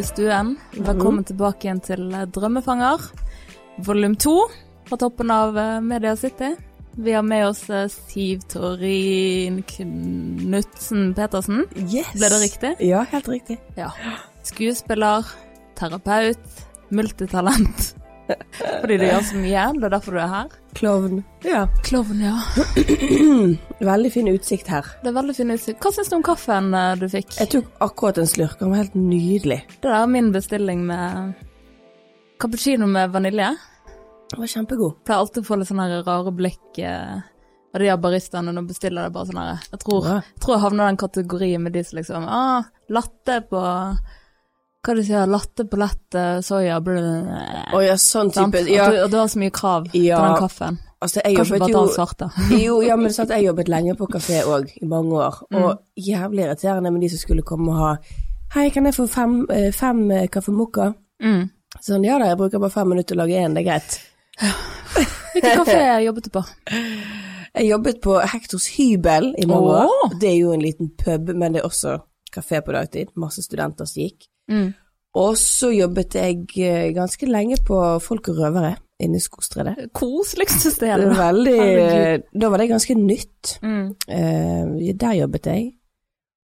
I stuen. Velkommen tilbake igjen til eh, Drømmefanger, volum to fra toppen av eh, Media City. Vi har med oss eh, Siv Torin Knutsen Petersen. Yes. Ble det riktig? Ja, helt riktig. Ja. Skuespiller, terapeut, multitalent. Fordi du gjør så mye. Det er derfor du er her. Klovn. Ja. Klovn, ja. Veldig fin utsikt her. Det er veldig fin utsikt. Hva syns du om kaffen eh, du fikk? Jeg tok akkurat en slurk, den var helt nydelig. Det der er min bestilling med cappuccino med vanilje. Den var kjempegod. Jeg pleier alltid å få litt sånne rare blikk eh, av de her baristaene når bestiller det bare sånn her Jeg tror, jeg tror jeg havner i den kategorien med de som liksom ah, Latte på Hva du sier Latte på lett eh, soya blah, Å ja, sånn type At Ja, du, og du har så mye krav til Ja. den kaffen. altså jeg Kanskje bare ta den svarte. Jo, ja, men sant, jeg jobbet lenge på kafé òg, i mange år. Mm. Og jævlig irriterende med de som skulle komme og ha Hei, kan jeg få fem, eh, fem eh, kaffe mokka? Mm. Sånn, ja da, jeg bruker bare fem minutter å lage én, det er greit. Hvilken kafé jobbet du på? Jeg jobbet på Hektors hybel i mange år. Det er jo en liten pub, men det er også kafé på dagtid. Masse studenter som gikk. Mm. Og så jobbet jeg eh, ganske lenge på Folk og røvere inne i Skogstredet. Koseligste Det stedet. veldig Da var det ganske nytt. Mm. Eh, der jobbet jeg.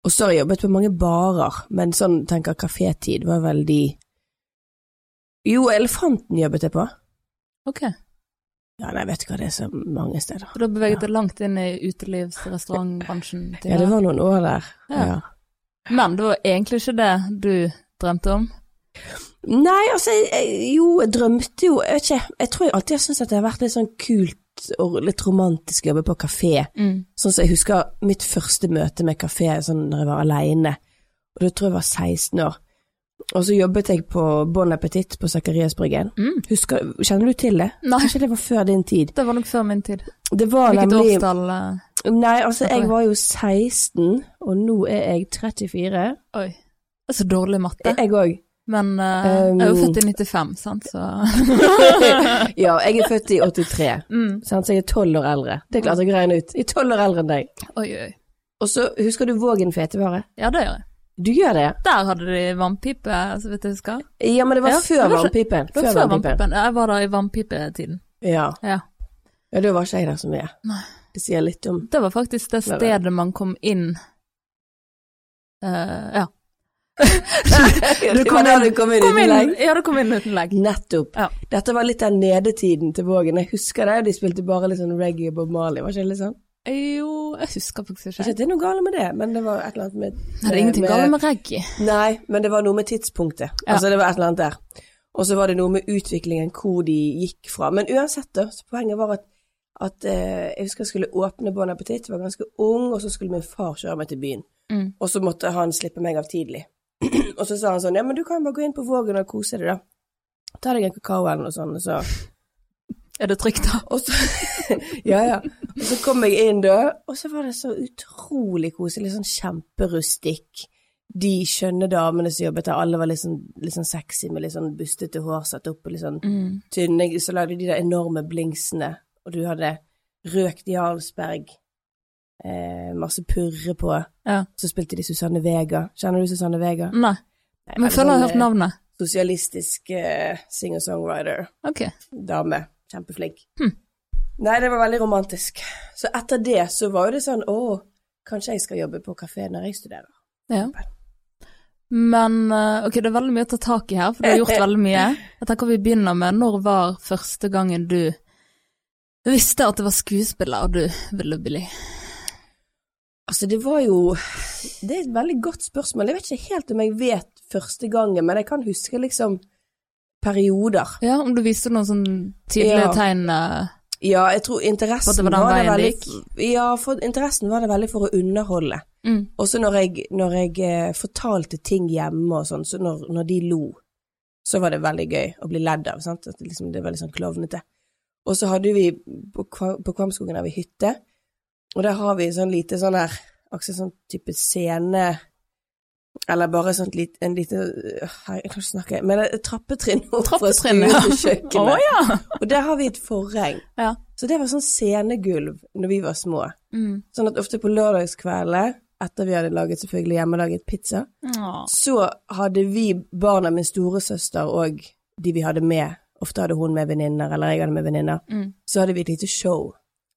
Og så har jeg jobbet på mange barer, men sånn tenker kafétid var veldig Jo, Elefanten jobbet jeg på. Ok. Ja, nei, vet du hva, det er så mange steder. Så da beveget deg langt inn i utelivs- og restaurantbransjen? Ja, det var noen år der. Ja. Ja. Men det var egentlig ikke det du drømte om? Nei, altså, jo, jeg drømte jo, jeg vet ikke, jeg tror jeg alltid har syntes at det har vært litt sånn kult og litt romantisk å jobbe på kafé. Mm. Sånn som jeg husker mitt første møte med kafé sånn når jeg var alene, og da tror jeg jeg var 16 år. Og så jobbet jeg på Bon Appetit på Zakariasbryggen. Mm. Husker, kjenner du til det? Nei. Kanskje det var før din tid? Det var nok før min tid. Det var Hvilket nemlig årstall? eh? Nei, altså, jeg var jo 16, og nå er jeg 34. Oi. Så dårlig matte. Jeg òg. Men eh, jeg er jo Um, født i 95, sant, så Ja, jeg er født i 83, mm. sant, så jeg er 12 år eldre. Det klarte jeg å regne ut. Jeg er 12 år eldre enn deg. Oi, oi. Og så husker du Vågen fetevare? Ja, det gjør jeg. Du gjør det? Der hadde de vannpipe, så vidt jeg husker. Ja, men det var Ja, før vannpipen. Det var Før før vannpipen. Jeg var der i vannpipetiden. Ja. Ja. ja, da var ikke jeg der så mye. Nei. Det sier litt om Det var faktisk det stedet man kom inn uh, Ja. Du kom kom inn, kom inn Kom uten inn, legg. ja, du kom inn uten legg. Nettopp. Ja. Dette var litt den nedetiden til Vågen. Jeg husker det, de spilte bare litt sånn reggae Bob Marley, var ikke det litt sånn? Jo, jeg husker faktisk Ikke ikke. det er noe galt med det, men det var et eller annet med det er ingenting galt med reggae. Nei, men det var noe med tidspunktet. Ja. Altså, det var et eller annet der. Og så var det noe med utviklingen, hvor de gikk fra. Men uansett, da, så poenget var at, at eh, jeg husker jeg skulle åpne Bon Appetit, var ganske ung, og så skulle min far kjøre meg til byen. Mm. Og så måtte han slippe meg av tidlig. Og så sa han sånn, ja, men du kan bare gå inn på Vågen og kose deg, da. Ta deg en kakao eller noe sånt, og så Er det trygt, da? og så, ja, ja. Og så kom jeg inn da, og så var det så utrolig koselig, sånn kjemperustikk. De skjønne damene som jobbet der, alle var litt sånn, litt sånn sexy med litt sånn bustete hår satt opp og litt sånn Mm. tynne. Så lagde de der enorme blingsene, og du hadde røkt Jarlsberg, eh, masse purre på. Ja. Så spilte de Susanne Vega. Kjenner du Susanne Vega? Nei, Nei, men føler jeg har hørt sånn, eh, navnet. Sosialistisk eh, singer-songwriter Ok. dame. Kjempeflink. Hm. Nei, det var veldig romantisk. Så etter det så var jo det sånn å, kanskje jeg skal jobbe på kafé når jeg studerer. Ja. Men eh, ok, det er veldig mye å ta tak i her, for du har gjort veldig mye. Jeg tenker vi begynner med når var første gangen du visste at det var skuespiller du ville bli? Altså, det var jo Det er et veldig godt spørsmål. Jeg vet ikke helt om jeg vet første gangen, men jeg kan huske liksom perioder. Ja, om du viste noen sånn tydelige Ja. tegn eh, Ja, jeg tror interessen var var det veldig Ja, for interessen var det veldig for å underholde. mm. Også når jeg, når jeg eh, fortalte ting hjemme og sånn, så når, når de lo, så var det veldig gøy å bli ledd av. sant? At det, liksom, det var litt sånn klovnete. Og så hadde vi på, på Kvamskogen har vi hytte, og der har vi sånn lite sånn her akkurat sånn type scene Eller bare sånn litt, en lite her, Jeg kan ikke snakke Men et trappetrinn opp fra stuekjøkkenet. kjøkkenet. ja! Og der har vi et forheng. Ja. Så det var sånn scenegulv når vi var små. Mm. Sånn at ofte på lørdagskveldene etter vi hadde laget selvfølgelig hjemmelaget pizza, Åh. så hadde vi barna min storesøster og de vi hadde med, ofte hadde hun med venninner, eller jeg hadde med venninner, Mm. så hadde vi et lite show,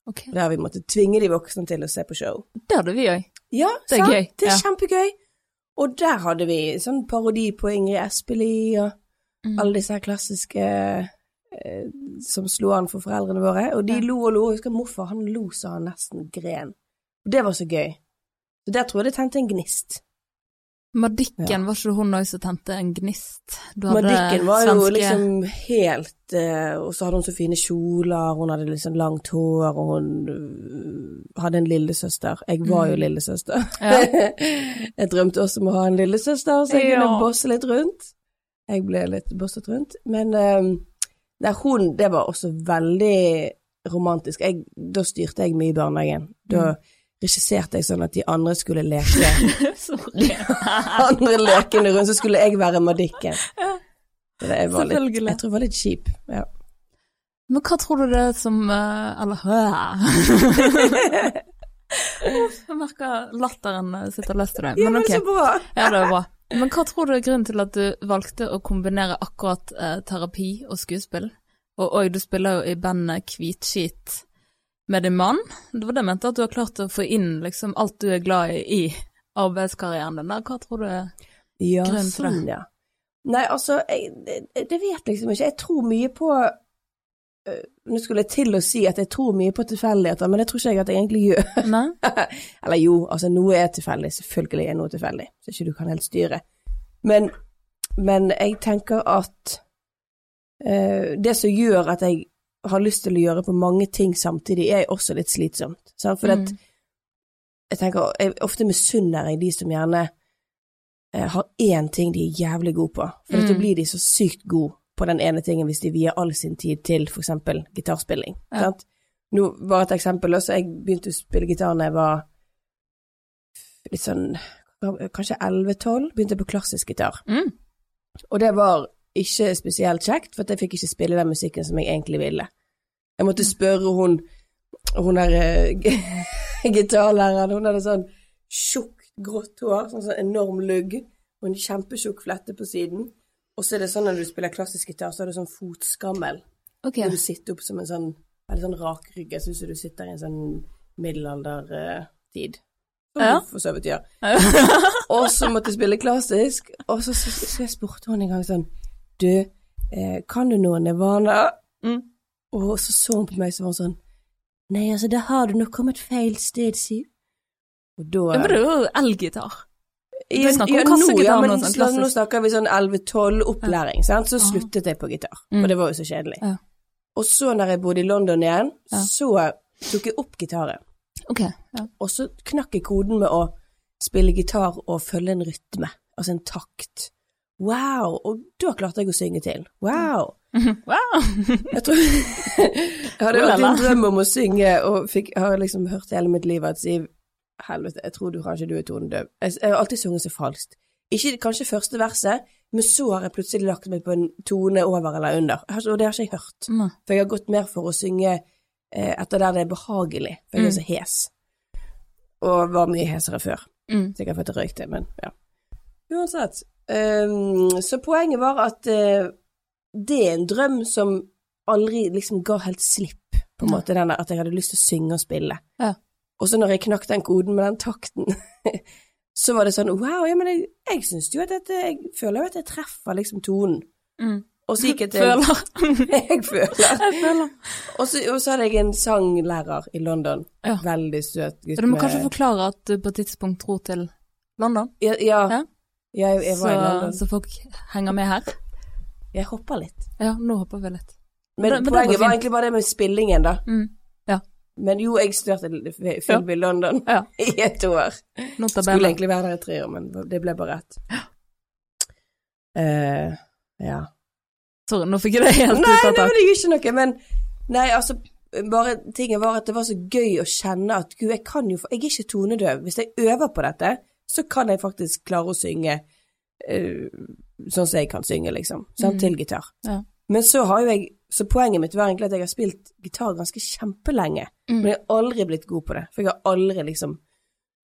Ok. der vi måtte tvinge de voksne til å se på show. Det hadde vi òg. Ja, Det er sant? gøy, Det er ja. kjempegøy. Og der hadde vi sånn parodi på Ingrid Espelid og Mm. alle disse her klassiske eh, som slo an for foreldrene våre. Og de Ja. lo og lo. Jeg husker morfar, han lo så han nesten gren. Og det var så gøy. Så der tror jeg det tente en gnist. Madikken, Ja. var ikke hun òg som tente en gnist? Madikken var jo liksom helt uh, Og så hadde hun så fine kjoler, hun hadde liksom langt hår, og hun uh, hadde en lillesøster. Jeg var jo Mm. lillesøster. Ja. jeg drømte også om å ha en lillesøster, så jeg Ja. kunne bosse litt rundt. Jeg ble litt bosset rundt. Men uh, nei, hun, det var også veldig romantisk. Jeg, da styrte jeg mye i barnehagen. Da Mm. Regisserte jeg sånn at de andre skulle leke De andre lekene rundt, så skulle jeg være Madikken. Ja. Jeg var litt, jeg tror jeg var litt kjip. Ja. Men hva tror du det er som eh, Eller Jeg merker latteren eh, sitter løst i deg. Men ok. Ja, det er bra. Men hva tror du er grunnen til at du valgte å kombinere akkurat eh, terapi og skuespill? Og oi, du spiller jo i bandet Hvitskit med din mann. Det var det jeg mente, at du har klart å få inn liksom alt du er glad i i arbeidskarrieren din. Hva tror du er Ja, Grunnen til det. sånn, ja. Nei, altså, jeg, det, det vet jeg liksom ikke. Jeg tror mye på øh, Nå skulle jeg til å si at jeg tror mye på tilfeldigheter, men det tror ikke jeg at jeg egentlig gjør. Eller jo, altså noe er tilfeldig, selvfølgelig er noe tilfeldig, så ikke du kan helt styre. Men, men jeg tenker at eh, det som gjør at jeg har lyst til å gjøre på mange ting samtidig, er også litt slitsomt. Sant? For at Mm. jeg tenker, jeg, ofte misunner jeg de som gjerne eh, har én ting de er jævlig gode på, for da Mm. blir de så sykt gode på den ene tingen hvis de vier all sin tid til for eksempel gitarspilling. Ja. Sant? Nå, bare et eksempel, også, jeg begynte å spille gitar da jeg var litt sånn, kanskje 11-12, begynte jeg på klassisk gitar. Mm. Og det var ikke spesielt kjekt, for jeg fikk ikke spille den musikken som jeg egentlig ville. Jeg måtte spørre hun, hun der eh, gitarlæreren, hun hadde sånn tjukt, grått hår, sånn, sånn enorm lugg, og en kjempetjukk flette på siden. Og så er det sånn når du spiller klassisk gitar, så har du sånn fotskammel. Okay. Når du sitter opp som en sånn veldig sånn rakrygg. Jeg syns du sitter i en sånn middelaldertid. Som Ja. du for så vidt gjør. Og så måtte jeg spille klassisk, og så, så, så jeg spurte hun en gang sånn Du, eh, kan du noe Nirvana? Mm. Og så så hun på meg så var sånn Nei, altså, da har du nok kommet feil sted, Siv. Og da Ja, men det er jo elgitar. Ja, ja, nå, ja, men sånn nå, snakker vi sånn 11-12 opplæring, sant? så sluttet jeg på gitar. Mm. Og det var jo så kjedelig. Ja. Og så når jeg bodde i London igjen, Ja. så tok jeg opp gitaret. Okay, Ja. Og så knakk jeg koden med å spille gitar og følge en rytme, altså en takt. Wow! Og da klarte jeg å synge til. Wow! Wow. Jeg tror Jeg hadde vært en drøm om å synge, og fikk, har liksom hørt hele mitt liv at Siv Helvete, jeg tror du kanskje du er tonedøv. Jeg, jeg har alltid sunget så falskt. Ikke kanskje første verset, men så har jeg plutselig lagt meg på en tone over eller under. Og det har ikke jeg hørt. Mm. For jeg har gått mer for å synge eh, etter der det er behagelig, for jeg er Mm. så hes. Og var mye hesere før. Mm. Sikkert for at jeg røykte, men ja. Uansett. Ehm, så poenget var at uh, det er en drøm som aldri liksom ga helt slipp, på en måte, den der at jeg hadde lyst til å synge og spille. Ja. Og så når jeg knakk den koden med den takten, så var det sånn wow, ja, men jeg, jeg syns jo at dette Jeg føler jo at jeg treffer liksom tonen. Mm. Og så gikk jeg til Føler. Jeg føler. Jeg føler. Og så, og så hadde jeg en sanglærer i London. Ja. Veldig søt gutt. Du må med- kanskje forklare at du på et tidspunkt dro til London, Ja, ja. Ja. Jeg, jeg var så, London. så folk henger med her. Jeg hopper litt. Ja, nå hopper vi litt. Men, Men poenget var, var egentlig bare det med spillingen, da. Mm. Men jo, jeg studerte film i London Ja. i et år. Skulle egentlig være der i tre år, men det ble bare ett. Uh, ja. Sorry, nå fikk jeg det helt Nei, ut av nei, tak. det gjør ikke noe, men Nei, altså, bare tingen var at det var så gøy å kjenne at gud, jeg kan jo Jeg er ikke tonedøv. Hvis jeg øver på dette, så kan jeg faktisk klare å synge uh, sånn som jeg kan synge, liksom. Sant? Mm. Til gitar. Ja. Men så har jo jeg Så poenget mitt var egentlig at jeg har spilt gitar ganske kjempelenge. Mm. Men jeg har aldri blitt god på det, for jeg har aldri liksom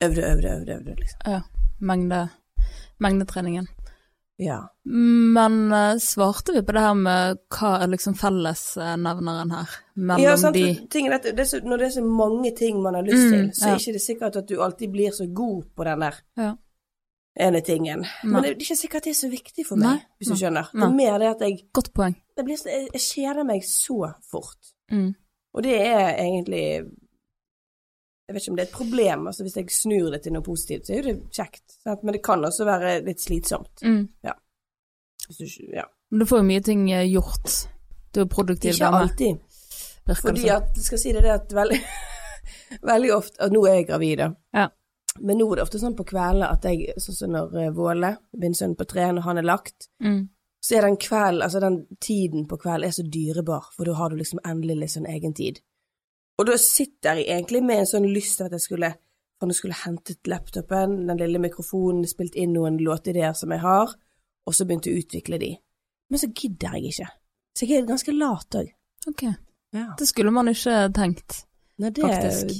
øvde, øvde, øvde, øvde, liksom. Ja. Mengde, mengdetreningen. Ja. Men uh, svarte vi på det her med hva er liksom fellesnevneren her? Mellom ja, sant, de at det så, når det er så mange ting man har lyst Mm, til, så ja. er ikke det sikkert at du alltid blir så god på den der Ja. ene tingen. Nei. Men det er ikke sikkert det er så viktig for meg, Nei, hvis du nei, skjønner. Det er mer det at jeg, Godt poeng. det blir, jeg, jeg kjeder meg så fort. Mm. Og det er egentlig Jeg vet ikke om det er et problem, altså hvis jeg snur det til noe positivt, så er jo det kjekt. Sant? Men det kan også være litt slitsomt. Mm. Hvis du, ja. Men du får jo mye ting eh, gjort. Du er produktiv Ikke dame. alltid. virker Fordi at, jeg skal si det, det at veldig, veldig ofte Og nå er jeg gravid, da. Ja. Men nå er det ofte sånn på kveldene at jeg, sånn som når eh, Våle, min sønn på tre, når han er lagt, Mm. så er den kvelden, altså den tiden på kvelden er så dyrebar, for da har du liksom endelig litt sånn egen tid. Og da sitter jeg egentlig med en sånn lyst til at jeg skulle, jeg skulle hentet laptopen, den lille mikrofonen, spilt inn noen låtideer som jeg har, og så begynte å utvikle de. Men så gidder jeg ikke. Så jeg er ganske lat òg. Ok. Ja. Det skulle man ikke tenkt. Nei, det,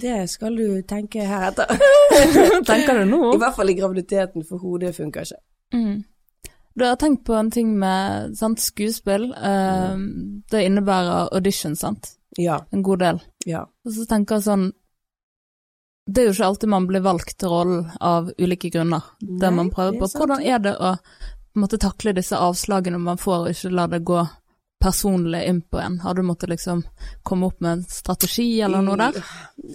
det skal du tenke heretter. Tenker du nå? I hvert fall i graviditeten, for hodet funker ikke. Mm. Du har tenkt på en ting med sant, skuespill. Mm. det innebærer audition, sant? Ja, En god del. ja. Og så tenker jeg sånn Det er jo ikke alltid man blir valgt til rollen av ulike grunner. det Nei, man prøver det er på. Hvordan er det å måtte takle disse avslagene man får, og ikke la det gå personlig inn på en? Har du måttet liksom komme opp med en strategi eller noe der?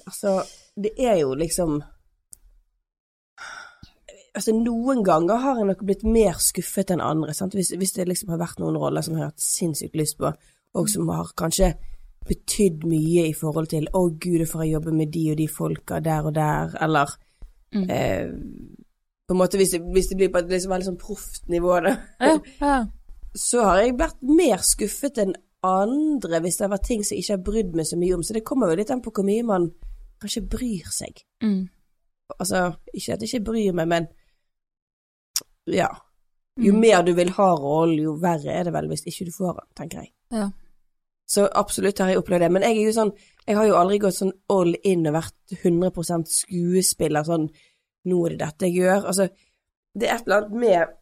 Altså, det er jo liksom Altså, noen ganger har jeg nok blitt mer skuffet enn andre, sant? Hvis, hvis det liksom har vært noen roller som jeg har hatt sinnssykt lyst på, og som har kanskje betydd mye i forhold til 'Å, gud, får jeg jobbe med de og de folka der og der', eller Mm. eh, På en måte hvis det, hvis det blir på et liksom veldig sånn proft nivå, da. Ja, ja. så har jeg vært mer skuffet enn andre hvis det har vært ting som jeg ikke har brydd meg så mye om. Så det kommer jo litt an på hvor mye man kanskje bryr seg. Mm. Altså, ikke at jeg ikke bryr meg, men ja. Jo Mm. mer du vil ha rollen, jo verre er det vel hvis ikke du får den, tenker jeg. Ja. Så absolutt har jeg opplevd det. Men jeg er jo sånn, jeg har jo aldri gått sånn all in og vært 100 skuespiller, sånn nå er det dette jeg gjør. Altså, det er et eller annet med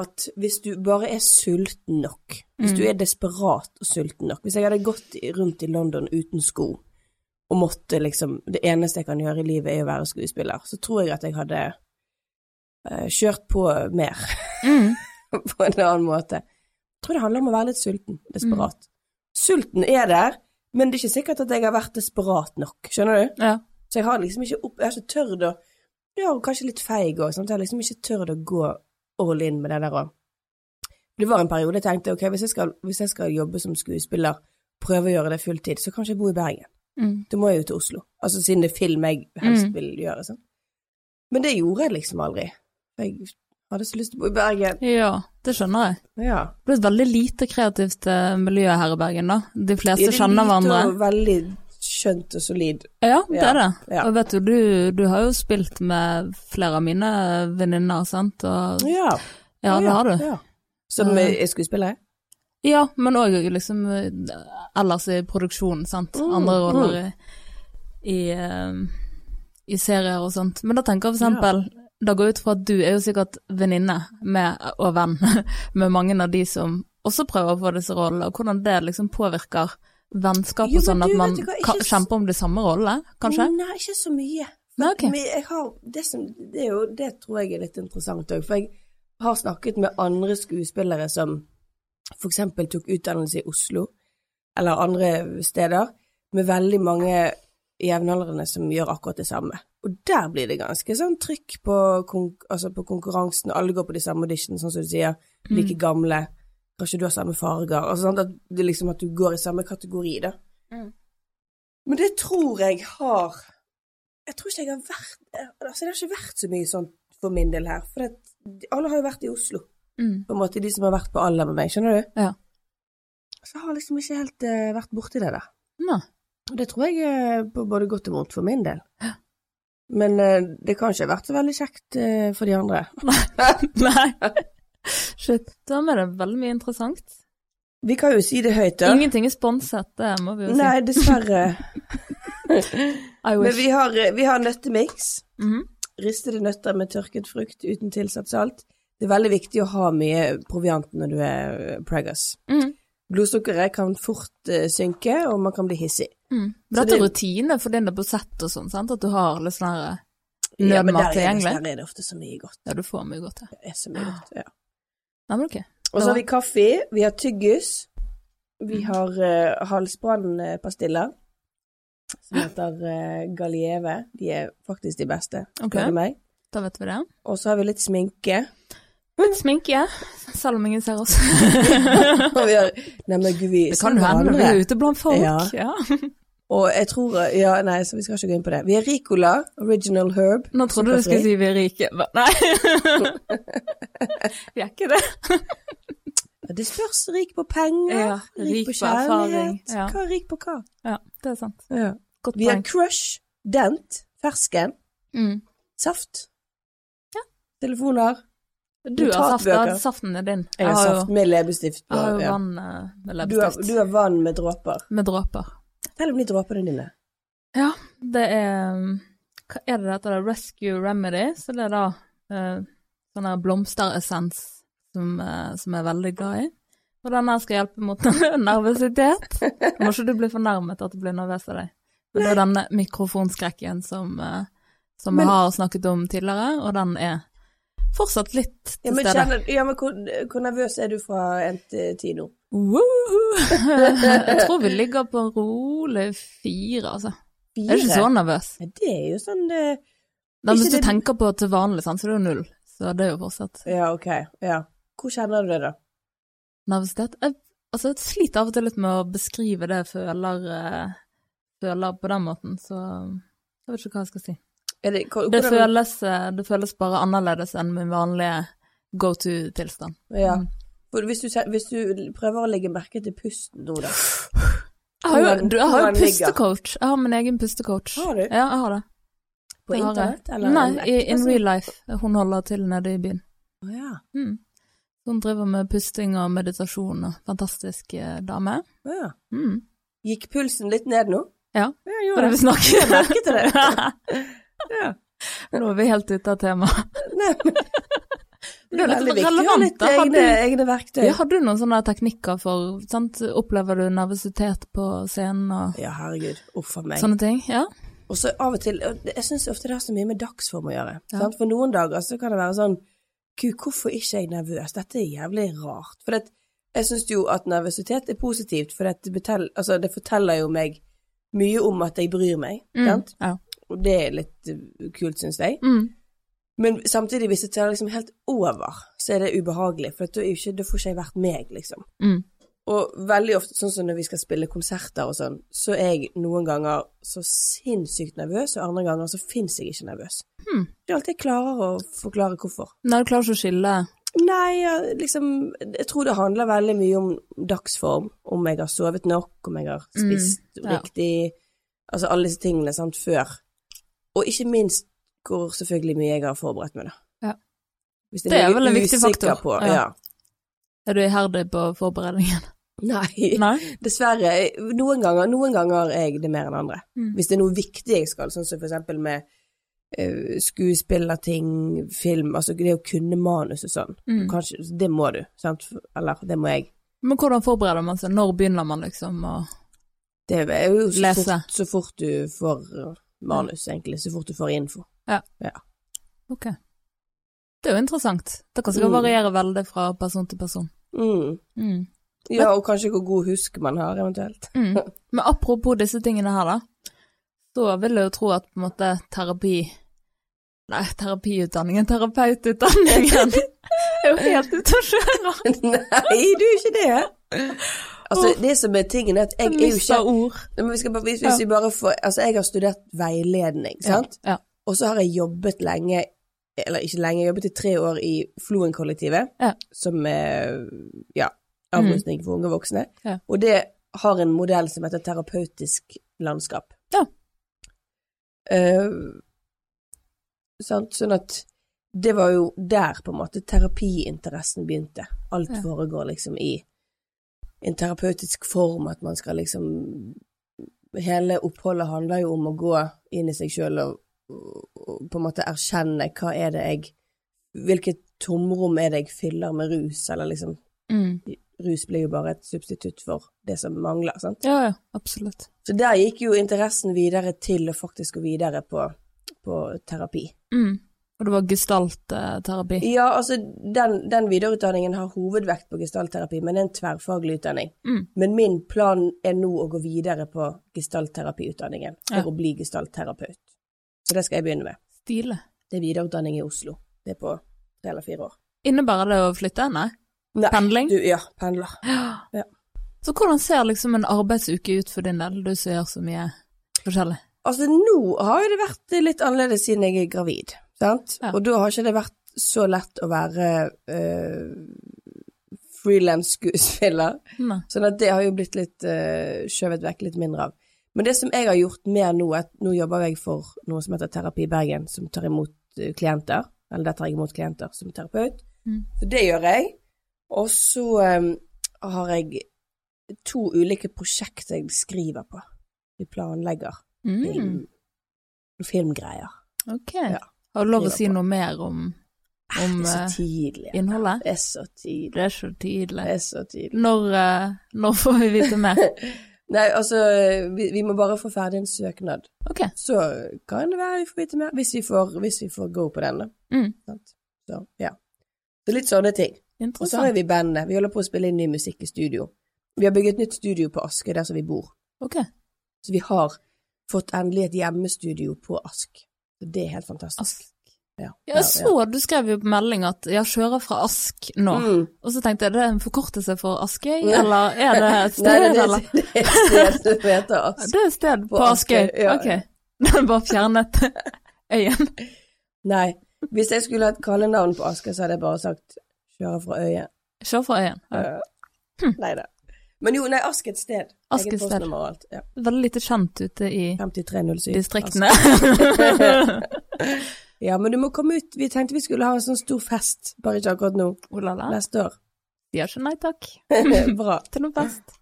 at hvis du bare er sulten nok, hvis Mm. du er desperat og sulten nok Hvis jeg hadde gått rundt i London uten sko og måtte liksom Det eneste jeg kan gjøre i livet er å være skuespiller, så tror jeg at jeg hadde uh, kjørt på mer Mm. på en annen måte. Jeg tror det handler om å være litt sulten, desperat. Sulten er der, men det er ikke sikkert at jeg har vært desperat nok, skjønner du? Ja. Så jeg har liksom ikke opp, jeg har ikke tørt å Ja, og kanskje litt feig òg, sant. Jeg har liksom ikke tørt å gå all in med det der òg. Det var en periode jeg tenkte ok, hvis jeg skal, hvis jeg skal jobbe som skuespiller, prøve å gjøre det fulltid, så kan jeg ikke bo i Bergen. Mm. Da må jeg jo til Oslo. Altså siden det er film jeg helst Mm. vil gjøre, sånn. Men det gjorde jeg liksom aldri. Jeg hadde så lyst til å bo i Bergen. ja, det skjønner jeg. Ja. Det er et veldig lite kreativt eh, miljø her i Bergen, da. De fleste Ja, det er kjenner lite hverandre. Og veldig skjønt og solid. Ja, det er det. ja. Og vet du, du, du har jo spilt med flere av mine venninner, sant, og Ja, ja, det har du. Ja. Som eh, er skuespiller? Ja, men òg liksom eh, ellers i produksjonen, sant. Mm, Andre roller i, i, i serier og sånt. Men da tenker jeg for eksempel, da går jeg ut fra at du er jo sikkert venninne og venn med mange av de som også prøver å få disse rollene, og hvordan det liksom påvirker vennskap Jo, og sånn, at man hva, ikke kjemper om de samme rollene, kanskje? Nei, ikke så mye. Nei, okay. Har, det, som, det, jo, det tror jeg er litt interessant òg, for jeg har snakket med andre skuespillere som eksempel tok utdannelse i Oslo, eller andre steder, med veldig mange jevnaldrende som gjør akkurat det samme. Og der blir det ganske sånn trykk på, konk altså på konkurransen, alle går på de samme auditionene, sånn som du sier, like gamle, kanskje du har samme farger, altså sånn at, det liksom at du går i samme kategori, da. Mm. Men det tror jeg har Jeg tror ikke jeg har vært Altså, det har ikke vært så mye sånn for min del her, for det, alle har jo vært i Oslo, Mm. på en måte, de som har vært på alder med meg, skjønner du? Ja. Så jeg har liksom ikke helt uh, vært borti det der. Nei. Og det tror jeg er på både godt og vondt for min del. Men eh, det kan ikke ha vært så veldig kjekt eh, for de andre. Nei. Shit, da er det veldig mye interessant. Vi kan jo si det høyt, da. Ingenting er sponset, det må vi jo si. Nei, dessverre. Men vi har, eh, vi har nøttemiks, Mhm. ristede nøtter med tørket frukt uten tilsatt salt. Det er veldig viktig å ha mye proviant når du er preggers. Mm. Blodsukkeret kan fort synke, og man kan bli hissig. Mm. Dette er det- rutine for din på sett og sånn, sant? At du har litt sånn her Ja, men der er, det, der er det ofte så mye godt. Ja, du får mye godt, ja. Det er så mye godt, ja. Nei, men ok. Og så har vi kaffe, vi har tyggis, vi har uh, halsbrannpastiller, som heter uh, Galieve. De er faktisk de beste, spør okay. du meg. Da vet vi det. Og så har vi litt sminke. Litt sminke, selv om ingen ser oss. Og vi har Nei, gud, vi Det kan jo hende vi er ute blant folk. Ja. Ja. Og jeg tror Ja, nei, så vi skal ikke gå inn på det. Vi er Ricola, Original Herb. Nå trodde du du skulle si vi er rike. Nei. vi er ikke det. Det spørs rik på penger, Ja, rik, på rik på kjærlighet. ja. Hva er rik på hva? Ja, det er sant. Ja. Vi har. Crush, Dent, Fersken, Mm. Saft. Telefoner. Du har saft. Saften er din. Jeg har har saft jo, med leppestift på. jeg har jo ja. vann med med Du har, du har vann med dråper. Med dråper. Fortell om de dråpene dine. Ja, det er Hva er det dette? Rescue Remedy. Så det er da eh, sånn her blomsteressens som, eh, som jeg er veldig glad i. Og denne skal hjelpe mot nervøsitet. Må ikke du bli fornærmet at du blir nervøs av deg. Men det er denne mikrofonskrekken som, eh, som Men- vi har snakket om tidligere, og den er fortsatt litt Ja, til men, stede. kjenner, ja, men hvor, hvor nervøs er du fra 1 til 10 nå? Jeg tror vi ligger på en rolig fire, altså. Jeg er ikke så nervøs. Det er jo sånn det Nei, hvis du det- tenker på til vanlig, sant, så er det jo null. Så det er jo fortsatt Ja, ok. Ja. Hvor kjenner du det, da? nervøsitet. Jeg, altså, jeg sliter av og til litt med å beskrive det jeg føler, eh, føler på den måten, så jeg vet ikke hva jeg skal si. Det, hvor, Det føles, eh, det føles bare annerledes enn min vanlige go to-tilstand. Ja. Mm. Hvis, du, hvis du prøver å legge merke til pusten nå, da. Jeg har jo, jeg har jo pustecoach. Jeg har min egen pustecoach. Har du? Ja, jeg har det. På Det internett? Eller Nei, i, in real life. Hun holder til nede i byen. Oh, ja. Mm. Hun driver med pusting og meditasjon og fantastisk eh, dame. Oh, ja. Mm. Gikk pulsen litt ned nå? Ja, Ja, er det vi snakket Jeg merket det. Ja. Nå er vi helt ute av temaet. Det er veldig viktig å ha litt egne, egne verktøy. Ja, har du noen sånne teknikker for sant? Opplever du nervøsitet på scenen og Ja, herregud. Uff a meg. sånne ting? Ja. Og så av og til Jeg syns ofte det har så mye med dagsform å gjøre. Ja. Sant? For noen dager så kan det være sånn Gud, hvorfor ikke er jeg nervøs? Dette er jævlig rart. For det, jeg syns jo at nervøsitet er positivt, for det, betel, altså, det forteller jo meg mye om at jeg bryr meg. Mm. Sant? Ja. Og det er litt uh, kult, syns jeg. Mm. Men samtidig, hvis det tar liksom helt over, så er det ubehagelig. For da, ikke, da får ikke jeg vært meg, liksom. Mm. Og veldig ofte, sånn som når vi skal spille konserter og sånn, så er jeg noen ganger så sinnssykt nervøs, og andre ganger så fins jeg ikke nervøs. Hmm. Det er alltid jeg klarer å forklare hvorfor. Nei, du klarer ikke å skille Nei, jeg, liksom Jeg tror det handler veldig mye om dagsform. Om jeg har sovet nok, om jeg har spist Mm, ja. riktig Altså alle disse tingene, sant, før. Og ikke minst hvor selvfølgelig mye jeg har forberedt meg, da. Ja. Hvis Det er vel en viktig faktor, På, ja. ja. Er du iherdig på forberedningen? Nei, Nei? dessverre. Noen ganger, noen ganger er jeg det mer enn andre. Mm. Hvis det er noe viktig jeg skal, sånn som for eksempel med uh, skuespillerting, film, altså det å kunne manus og sånn. Mm. Kanskje, det må du, sant? Eller det må jeg. Men hvordan forbereder man seg? Når begynner man liksom å Det er jo så Lese. fort, så fort du får manus, egentlig. Så fort du får info. Ok. Det er jo interessant. Det kan sikkert Mm. variere veldig fra person til person. Mm. Mm. Ja, og kanskje hvor god husk man har, eventuelt. Mm. Men apropos disse tingene her, da. Så vil jeg jo tro at på en måte terapi Nei, terapiutdanningen, terapeututdanningen er jo helt ute å kjøre. Nei, du er ikke det. Altså, det som er tingen er at jeg er jo ikke ord. Hvis, vi bare får Altså, jeg har studert veiledning, sant? Ja. Og så har jeg jobbet lenge, eller ikke lenge, jeg jobbet i tre år i Floen-kollektivet, Ja. som er ja, avrusning for unge voksne. Ja. Og det har en modell som heter terapeutisk landskap. Ja. Uh, sant? Sånn at det var jo der på en måte terapiinteressen begynte. Alt Ja. foregår liksom i en terapeutisk form, at man skal liksom Hele oppholdet handler jo om å gå inn i seg sjøl og, på en måte erkjenne hva er det jeg Hvilket tomrom er det jeg fyller med rus, eller liksom Mm. Rus blir jo bare et substitutt for det som mangler, sant. Ja, ja, absolutt. Så der gikk jo interessen videre til å faktisk gå videre på, på terapi. Mm. Og det var gestaltterapi. Ja, altså den, den videreutdanningen har hovedvekt på gestaltterapi, men det er en tverrfaglig utdanning. Mm. Men min plan er nå å gå videre på gestaltterapiutdanningen for Ja. å bli gestaltterapeut. Så det skal jeg begynne med. Stile. Det er videreutdanning i Oslo. Det er på tre eller fire år. Innebærer det å flytte? Nei? Nei, Pendling? Du, ja, pendler. Ja. Så hvordan ser liksom en arbeidsuke ut for din del, du som gjør så mye forskjellig? Altså nå har jo det vært litt annerledes siden jeg er gravid, sant? Ja. Og da har ikke det vært så lett å være uh, frilans-skuespiller. Sånn at det har jo blitt litt uh, skjøvet vekk litt mindre av. Men det som jeg har gjort mer nå, at nå jobber jeg for noe som heter Terapi Bergen, som tar imot eh, klienter. Eller der tar jeg imot klienter som terapeut. Mm. Så det gjør jeg. Og så um, har jeg to ulike prosjekter jeg skriver på. Vi planlegger Mm. film, filmgreier. Ok. Ja. Har du lov å si på. noe mer om, om det er eh, så tidlig. innholdet? Det er så tidlig. Det er så tidlig. Det er så tidlig. Når, eh, når får vi vite mer? Nei, altså, vi, vi må bare få ferdig en søknad. Ok. Så kan det være vi får vite mer, hvis vi får, hvis vi får go på den. da. Mm. Så, ja. Så litt sånne ting. Og så har vi bandet. Vi holder på å spille inn ny musikk i studio. Vi har bygget nytt studio på Aske, der som vi bor. Ok. Så vi har fått endelig et hjemmestudio på Ask. Så det er helt fantastisk. Ask. Ja, Ja, Jeg så, du skrev jo på melding at jeg kjører fra Ask nå. Mm. Og så tenkte jeg, det er en forkortelse for Askøy, Nei. eller er det et sted, Nei, det, det, eller? det er et sted som heter Ask. Det er et sted på, På Askøy. Ja. Ok. Den bare fjernet øyen. Nei, hvis jeg skulle hatt kallenavn på Askøy, så hadde jeg bare sagt kjøre fra øyet. Kjører fra øyen. Ja. Uh, Nei da. Men jo, nei, Ask er et sted. Ask et sted. alt. Ja. Veldig lite kjent ute i 5307. distriktene. Ja, men du må komme ut. Vi tenkte vi skulle ha en sånn stor fest, bare ikke akkurat nå. Oh la la. Neste år. Sier ikke nei takk Bra. til noe fest.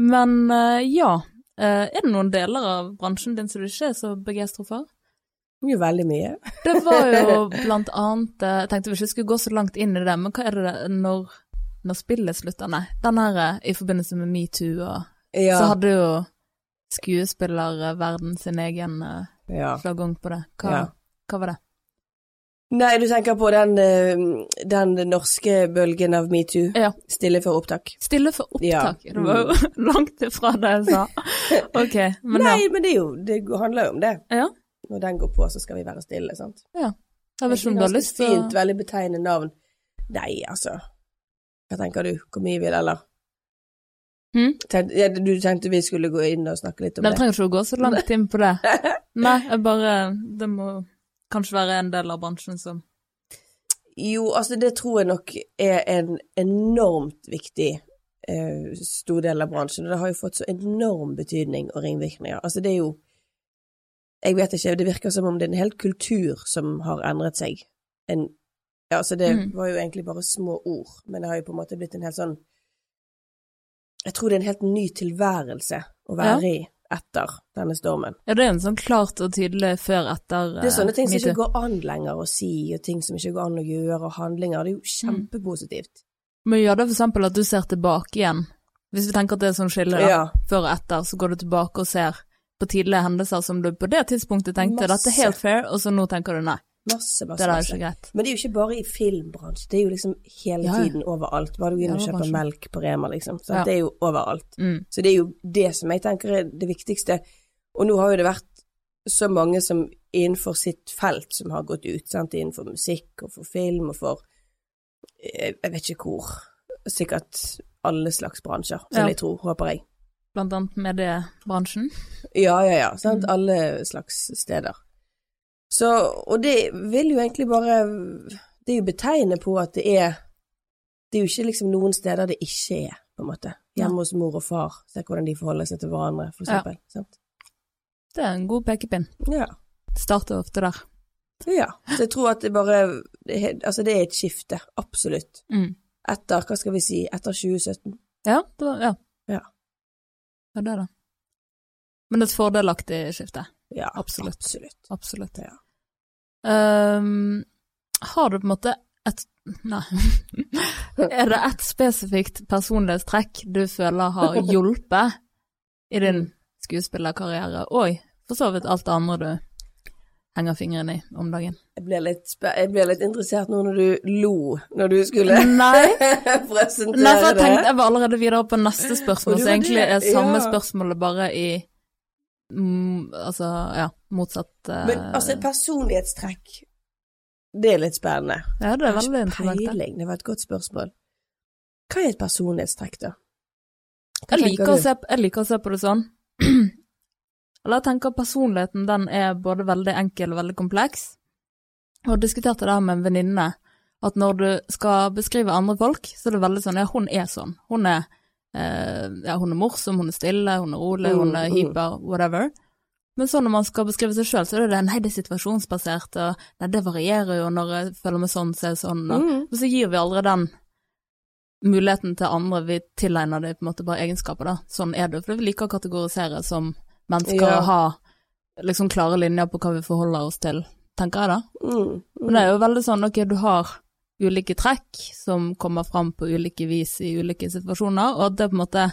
Men eh, ja, Eh, er det noen deler av bransjen din som du ikke er så begeistra for? Jo, veldig mye. Det var jo blant annet eh, Jeg tenkte vi ikke skulle gå så langt inn i det, men hva er det når, når spillet slutter? Nei, den her i forbindelse med metoo og Ja. Så hadde jo skuespillerverden sin egen ja. slagong på det. Hva, Ja. Hva var det? Nei, du tenker på den, eh, den norske bølgen av metoo. Ja. Stille før opptak. Stille for opptak. Ja. Det var jo langt ifra det jeg sa. Ok, men Nei, ja. men det, er jo, det handler jo om det. ja. Når den går på, så skal vi være stille, sant. Jeg vet ikke om du har lyst til Fint, veldig betegnende navn. Nei, altså. Hva tenker du? Hvor mye vil, eller? Hmm? Ja, du tenkte vi skulle gå inn og snakke litt om Nei, det? trenger ikke å gå så langt inn på det. Nei, jeg bare Det må kanskje være en del av bransjen som Jo, altså det tror jeg nok er en enormt viktig eh, stor del av bransjen, og det har jo fått så enorm betydning og ringvirkninger. Altså det er jo Jeg vet ikke, det virker som om det er en hel kultur som har endret seg. En, ja, altså det Mm. var jo egentlig bare små ord, men det har jo på en måte blitt en helt sånn Jeg tror det er en helt ny tilværelse å være i etter denne stormen. Ja, det er en sånn klart og tydelig før-etter Det er sånne ting som ikke går an lenger å si, og ting som ikke går an å gjøre, og handlinger. Det er Mm. jo kjempepositivt. Men gjør det for eksempel at du ser tilbake igjen. Hvis vi tenker at det er sånn skille, da. Ja. Før og etter, så går du tilbake og ser på tidligere hendelser som du på det tidspunktet tenkte Masse. dette er helt fair, og så nå tenker du nei, Masse, masse, det masse. greit. Men det er jo ikke bare i filmbransjen, det er jo liksom hele Ja, ja. tiden overalt. Bare du går inn og kjøper melk på Rema, liksom. Så Ja. Det er jo overalt. Mm. Så det er jo det som jeg tenker er det viktigste. Og nå har jo det vært så mange som innenfor sitt felt som har gått ut, sant. Innenfor musikk og for film og for eh, Jeg vet ikke hvor. Sikkert alle slags bransjer, Ja. jeg tror, Håper jeg. Blant annet mediebransjen. Ja, ja, ja. Sant? Mm. Alle slags steder. Så, og det vil jo egentlig bare Det er jo betegnet på at det er Det er jo ikke liksom noen steder det ikke er, på en måte. Hjemme hos mor og far. Se hvordan de forholder seg til hverandre, for Ja. eksempel. Sant? Det er en god pekepinn. Ja. Starter ofte der. ja. Så jeg tror at det bare det Altså, det er et skifte. Absolutt. Mm. Etter, hva skal vi si, etter 2017. Ja, det var, ja. Ja. Ja, det er det. Men et fordelaktig skifte. Ja, Absolutt. absolutt. Absolutt. Ja. Um, har du på en måte et Nei. er det ett spesifikt personlighetstrekk du føler har hjulpet i din skuespillerkarriere, og for så vidt alt det andre du henger fingeren i om dagen? Jeg ble litt, jeg ble litt interessert nå når du lo når du skulle Nei. presentere Nei, for jeg tenkte jeg var allerede videre på neste spørsmål, så egentlig det, er samme ja. spørsmålet bare i mm, Altså, ja, motsatt uh... Men altså, personlighetstrekk, det er litt spennende. Ja, det er veldig interessant. Peiling, det var et godt spørsmål. Hva er et personlighetstrekk, da? Jeg liker, se, jeg liker å se på det sånn. Eller jeg tenker personligheten den er både veldig enkel og veldig kompleks. Og diskuterte det her med en venninne, at når du skal beskrive andre folk, så er det veldig sånn ja, hun er sånn. Hun er, ja, hun er morsom, hun er stille, hun er rolig, hun er Mm, mm. hyper, whatever. Men så når man skal beskrive seg sjøl, så er det det, nei, det er situasjonsbasert, og nei, det varierer jo når jeg føler meg sånn, så er jeg sånn, og, Mm. og så gir vi aldri den muligheten til andre, vi tilegner det på en måte bare egenskaper, da. Sånn er det, for vi liker å kategorisere som mennesker Ja. og ha liksom klare linjer på hva vi forholder oss til, tenker jeg da. Mm, Men det er jo veldig sånn, ok, du har ulike trekk som kommer fram på ulike vis i ulike situasjoner, og det på en måte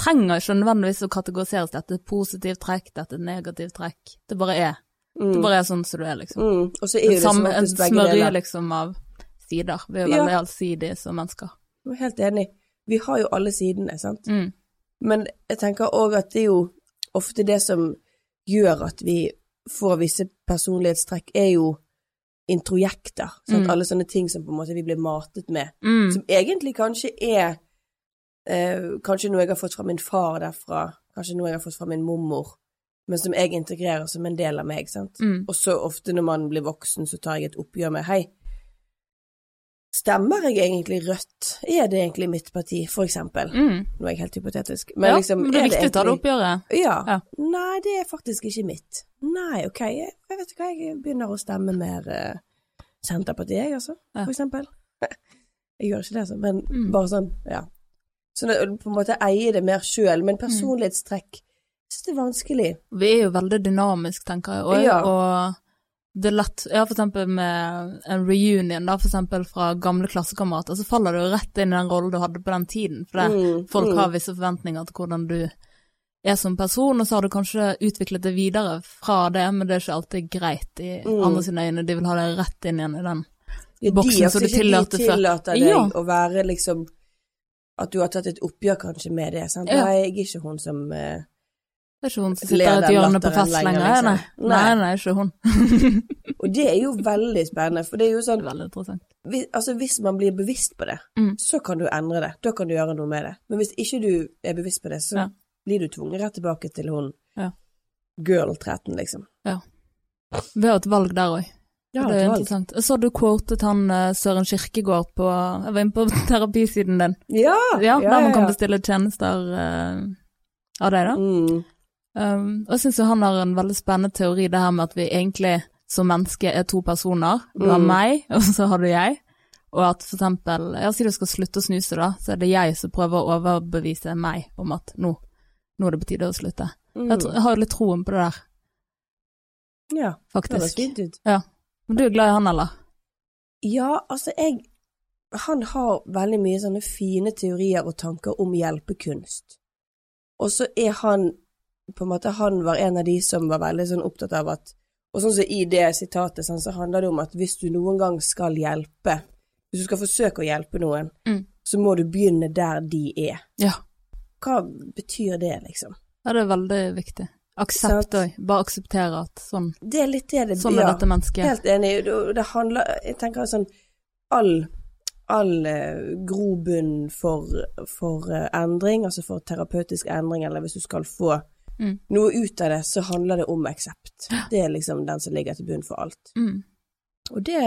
trenger ikke nødvendigvis å kategoriseres, dette er positivt trekk, dette er negativt trekk, det bare er. mm, Det bare er sånn som du er, liksom. mm. Og så er det som en smørje liksom av sider. Vi er jo Ja. veldig allsidige som mennesker. Jeg er helt enig. Vi har jo alle sidene, sant. Mm. Men jeg tenker òg at det er jo ofte det som gjør at vi får visse personlighetstrekk, er jo introjekter. Sant? Mm. Alle sånne ting som på en måte vi blir matet med. Mm. Som egentlig kanskje er eh, Kanskje noe jeg har fått fra min far derfra, kanskje noe jeg har fått fra min mormor, men som jeg integrerer som en del av meg. sant? Mm. Og så ofte når man blir voksen, så tar jeg et oppgjør med Hei, stemmer jeg egentlig Rødt? Er det egentlig mitt parti, for eksempel? Mm. Nå er jeg helt hypotetisk. Men ja, liksom, men det er viktig å ta det oppgjøret. Ja. Ja. Nei, det er faktisk ikke mitt. Nei, ok. Jeg, jeg vet ikke hva, jeg begynner å stemme mer uh, Senterpartiet, jeg, altså. Ja. For eksempel. Jeg gjør ikke det, altså, men Mm. bare sånn, ja. Så det, på en måte eie det mer sjøl, men personlighetstrekk jeg synes det er vanskelig. Vi er jo veldig dynamisk, tenker jeg òg, Ja. og det er lett Ja, for eksempel med en reunion, da, for eksempel fra gamle klassekamerater, så faller du rett inn i den rollen du hadde på den tiden, for det, Mm, folk mm. har visse forventninger til hvordan du er som person, og så har du kanskje utviklet det videre fra det, men det er ikke alltid greit i Mm. andre sine øyne. De vil ha deg rett inn igjen i den. Ja, boksen som du tillater før. de tillater deg Ja. å være liksom At du har tatt et oppgjør kanskje med det. Sant? Ja. Nei, jeg er ikke hun som eh, Det er ikke hun som sitter i et hjørne på fest lenger, liksom. nei. Nei, Nei. ikke hun. Og det er jo veldig spennende, for det er jo sånn veldig interessant. hvis, altså hvis man blir bevisst på det, Mm. så kan du endre det. Da kan du gjøre noe med det. Men hvis ikke du er bevisst på det, så Ja. blir du tvunget rett tilbake til hun Ja. girl 13, liksom. Ja. Vi har et valg der òg. Ja, det er interessant. Så du quotet han eh, Søren Kirkegård på Jeg var inne på terapisiden din. Ja, Ja, der man kan bestille tjenester uh, av deg, da. Mm. Um, og jeg syns han har en veldig spennende teori, det her med at vi egentlig som menneske er to personer. Du har Mm. meg, og så har du jeg. Og at for eksempel, ja, si du skal slutte å snuse, da, så er det jeg som prøver å overbevise meg om at nå, nå er det på tide å slutte. Mm. Jeg, jeg har litt troen på det der, Ja, det høres fint ut. Ja. Men du er glad i han, eller? Ja, altså, jeg Han har veldig mye sånne fine teorier og tanker om hjelpekunst. Og så er han på en måte Han var en av de som var veldig sånn opptatt av at Og sånn som i det sitatet, sånn, så handler det om at hvis du noen gang skal hjelpe Hvis du skal forsøke å hjelpe noen, Mm. så må du begynne der de er. Ja. Hva betyr det, liksom? Ja, det er veldig viktig. Aksept òg. Bare akseptere at sånn, Det er litt det det sånn er dette mennesket. Helt enig. Det, det handler Jeg tenker sånn All, all eh, grobunn for, for eh, endring, altså for terapeutisk endring, eller hvis du skal få Mm. noe ut av det, så handler det om aksept. Det er liksom den som ligger til bunn for alt. Mm. Og det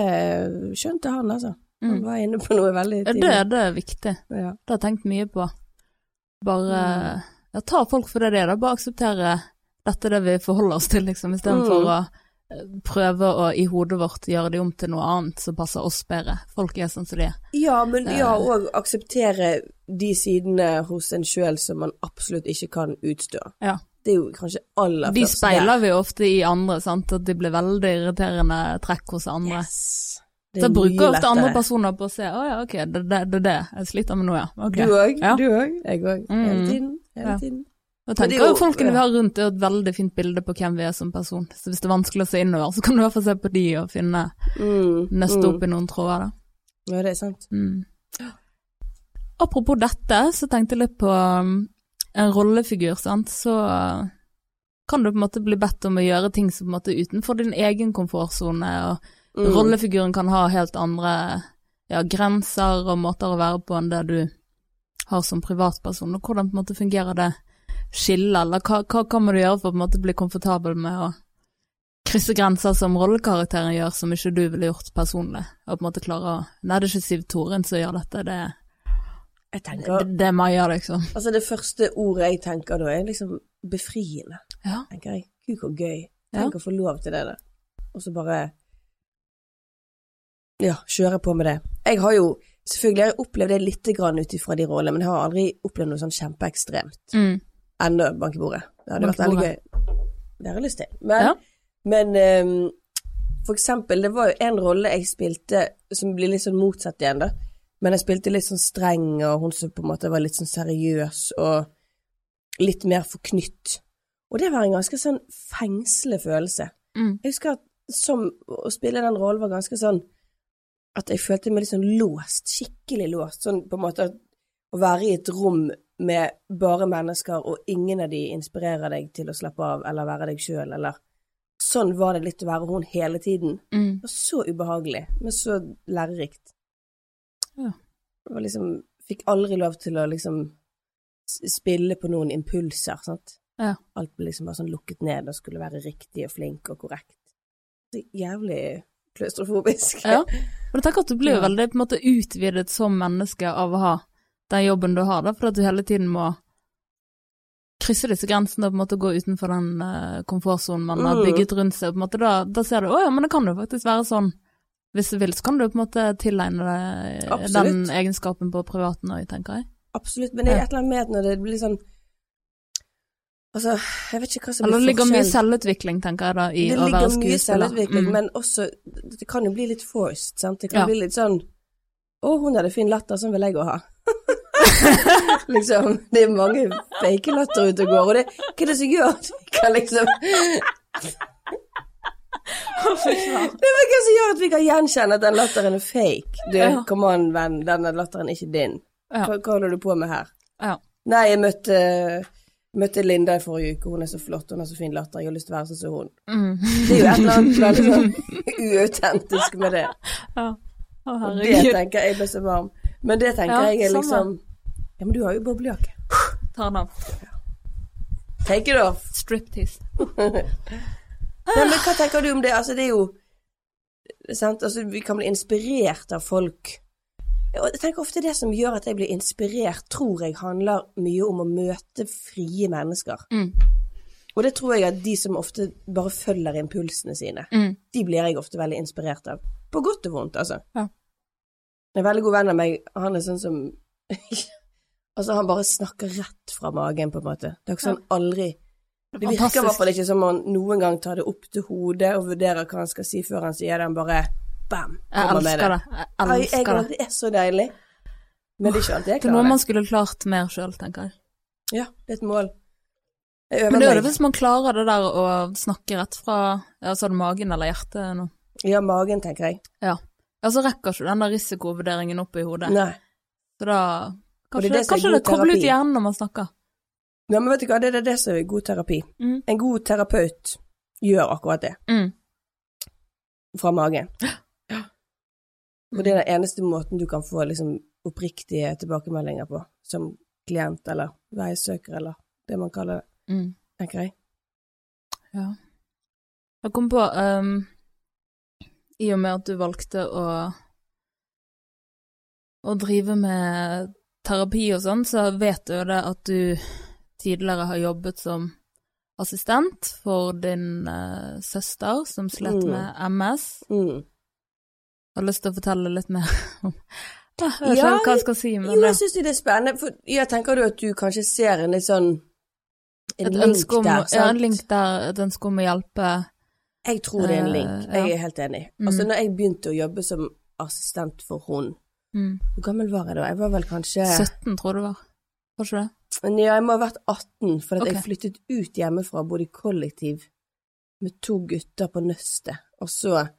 skjønte han, altså. Han Mm. var inne på noe veldig tidlig. det, det er viktig. Ja. Det har jeg tenkt mye på. Bare Mm. ja, ta folk for det det er, da. Bare akseptere dette er det vi forholder oss til, liksom, istedenfor Mm. å eh, prøve å i hodet vårt gjøre de om til noe annet som passer oss bedre. Folk er sånn som de er. Ja, men Eh. ja, og akseptere de sidene hos en sjøl som man absolutt ikke kan utstå. Ja. Det er jo kanskje aller De først speiler vi ofte i andre, sant, at de blir veldig irriterende trekk hos andre. Yes. Da er bruker ofte andre personer på å se å ja, ok, det er det, det, det jeg sliter med nå, ja. Okay. Du òg? Ja. Du òg? Jeg òg. Hele Mm. tiden. Hele Ja. tiden. Og tenker er jo folkene vi har rundt, er et veldig fint bilde på hvem vi er som person. Så hvis det er vanskelig å se innover, så kan du i hvert fall se på de og finne Mm. nøste mm. opp i noen tråder, da. Ja, det er sant. Mm. Apropos dette, så tenkte jeg litt på um, en rollefigur, sant. Så uh, kan du på en måte bli bedt om å gjøre ting som på en måte er utenfor din egen komfortsone, og Mm. rollefiguren kan ha helt andre ja, grenser og måter å være på enn det du har som privatperson. Og hvordan på en måte fungerer det skillet, eller hva, hva kan du gjøre for å på en måte bli komfortabel med å krysse grenser som rollekarakteren gjør, som ikke du ville gjort personlig, og på en måte klare å Nei, det er ikke Siv Toren som gjør dette, det er Jeg tenker det, det er Maja, liksom. Altså, det første ordet jeg tenker da, er liksom befriende, Ja. tenker jeg. Gud, hvor gøy. Ja. Tenk å få lov til det da. Og så bare Ja, kjøre på med det. Jeg har jo Selvfølgelig har jeg opplevd det litt grann ut ifra de rollene, men jeg har aldri opplevd noe sånn kjempeekstremt. Mm. Enda bank i bordet. Det hadde vært veldig gøy. Det har jeg lyst til. Men, Ja. men um, for eksempel, det var jo en rolle jeg spilte som blir litt sånn motsatt igjen, da. Men jeg spilte litt sånn streng, og hun som på en måte var litt sånn seriøs, og litt mer forknytt. Og det var en ganske sånn fengslende følelse. Mm. Jeg husker at som å spille den rollen var ganske sånn at jeg følte meg litt sånn låst, skikkelig låst. Sånn på en måte å være i et rom med bare mennesker, og ingen av de inspirerer deg til å slappe av eller være deg sjøl, eller Sånn var det litt å være hun hele tiden. Mm. Det var så ubehagelig, men så lærerikt. Ja. Og liksom Fikk aldri lov til å liksom spille på noen impulser, sant. Ja. Alt ble liksom bare sånn lukket ned og skulle være riktig og flink og korrekt. Så jævlig klaustrofobisk. Ja. Og tenker at du blir veldig på en måte utvidet som menneske av å ha den jobben du har, da, for at du hele tiden må krysse disse grensene og på en måte gå utenfor den uh, komfortsonen man har Mm. bygget rundt seg. og På en måte da, da ser du å ja, men det kan jo faktisk være sånn. Hvis du vil, så kan du på en måte tilegne deg den egenskapen på privaten òg, tenker jeg. Absolutt, men det er et eller annet med når det blir sånn Altså, jeg vet ikke hva som blir forskjellen. det ligger mye selvutvikling, tenker jeg da, i å være skuespiller. Det ligger mye selvutvikling, Mm. men også Det kan jo bli litt forced, sant. Det kan Ja. bli litt sånn Å, hun hadde fin latter, sånn vil jeg òg ha. liksom. Det er mange fake latter ute og går, og det hva er det som gjør at vi kan liksom Det er hva som gjør at vi kan gjenkjenne at den latteren er fake. Du, Ja. come on, venn, denne latteren er ikke din. Ja. Hva, hva holder du på med her? Ja. Nei, jeg møtte, møtte Linda i forrige uke, hun er så flott, hun har så fin latter, jeg har lyst til å være sånn som hun. Mm. Det er jo et eller annet veldig sånn uautentisk med det. Ja. Å, Og det tenker jeg ble så varm. Men det tenker jeg er liksom Ja, men du har jo boblejakke. Ta den av. Take it off. Striptease. Nei, men hva tenker du om det? Altså, det er jo Sant, altså, vi kan bli inspirert av folk. Og jeg tenker ofte det som gjør at jeg blir inspirert, tror jeg handler mye om å møte frie mennesker. Mm. Og det tror jeg at de som ofte bare følger impulsene sine, Mm. de blir jeg ofte veldig inspirert av. På godt og vondt, altså. Ja. En veldig god venn av meg, han er sånn som Altså, han bare snakker rett fra magen, på en måte. Det er ikke sånn aldri Det virker i hvert fall ikke som han noen gang tar det opp til hodet og vurderer hva han skal si før han sier det. Han bare bam, Jeg kommer med elsker det. det. Jeg Ja, jeg, elsker det. det er så deilig. Men det er ikke alltid jeg Det er noe man skulle klart mer sjøl, tenker jeg. Ja, det er et mål. Jeg øver Men det er det hvis man klarer det der å snakke rett fra ja, så det magen eller hjertet nå. Ja, magen, tenker jeg. Ja. ja, så rekker ikke den der risikovurderingen opp i hodet. Nei. Så da Kanskje det, det kanskje det kobler ut hjernen når man snakker. Nei, men vet du hva, det er det som er god terapi. Mm. En god terapeut gjør akkurat det, Mm. fra magen. Og det er den eneste måten du kan få liksom oppriktige tilbakemeldinger på, som klient eller veisøker eller det man kaller det, Mm. tenker jeg. Ja. Jeg kom på um, I og med at du valgte å å drive med terapi og sånn, så vet du jo det at du tidligere har jobbet som assistent for din uh, søster som slet Mm. med MS. Mm. Jeg har lyst til å fortelle litt mer om Jeg vet Ja, ikke hva jeg skal si, men Jo, jeg syns det er spennende, for jeg tenker du at du kanskje ser en litt sånn en Et link om, der, ja, sant? en link der, et ønske om å hjelpe. Jeg tror det er en Eh, link. ja. Jeg er helt enig. Mm. Altså, når jeg begynte å jobbe som assistent for hun, Mm. hvor gammel var jeg da? Jeg var vel kanskje 17, tror jeg det var. Var ikke det? Men ja, jeg må ha vært 18, for at Ok. jeg flyttet ut hjemmefra, bodde i kollektiv med to gutter på nøstet. Og så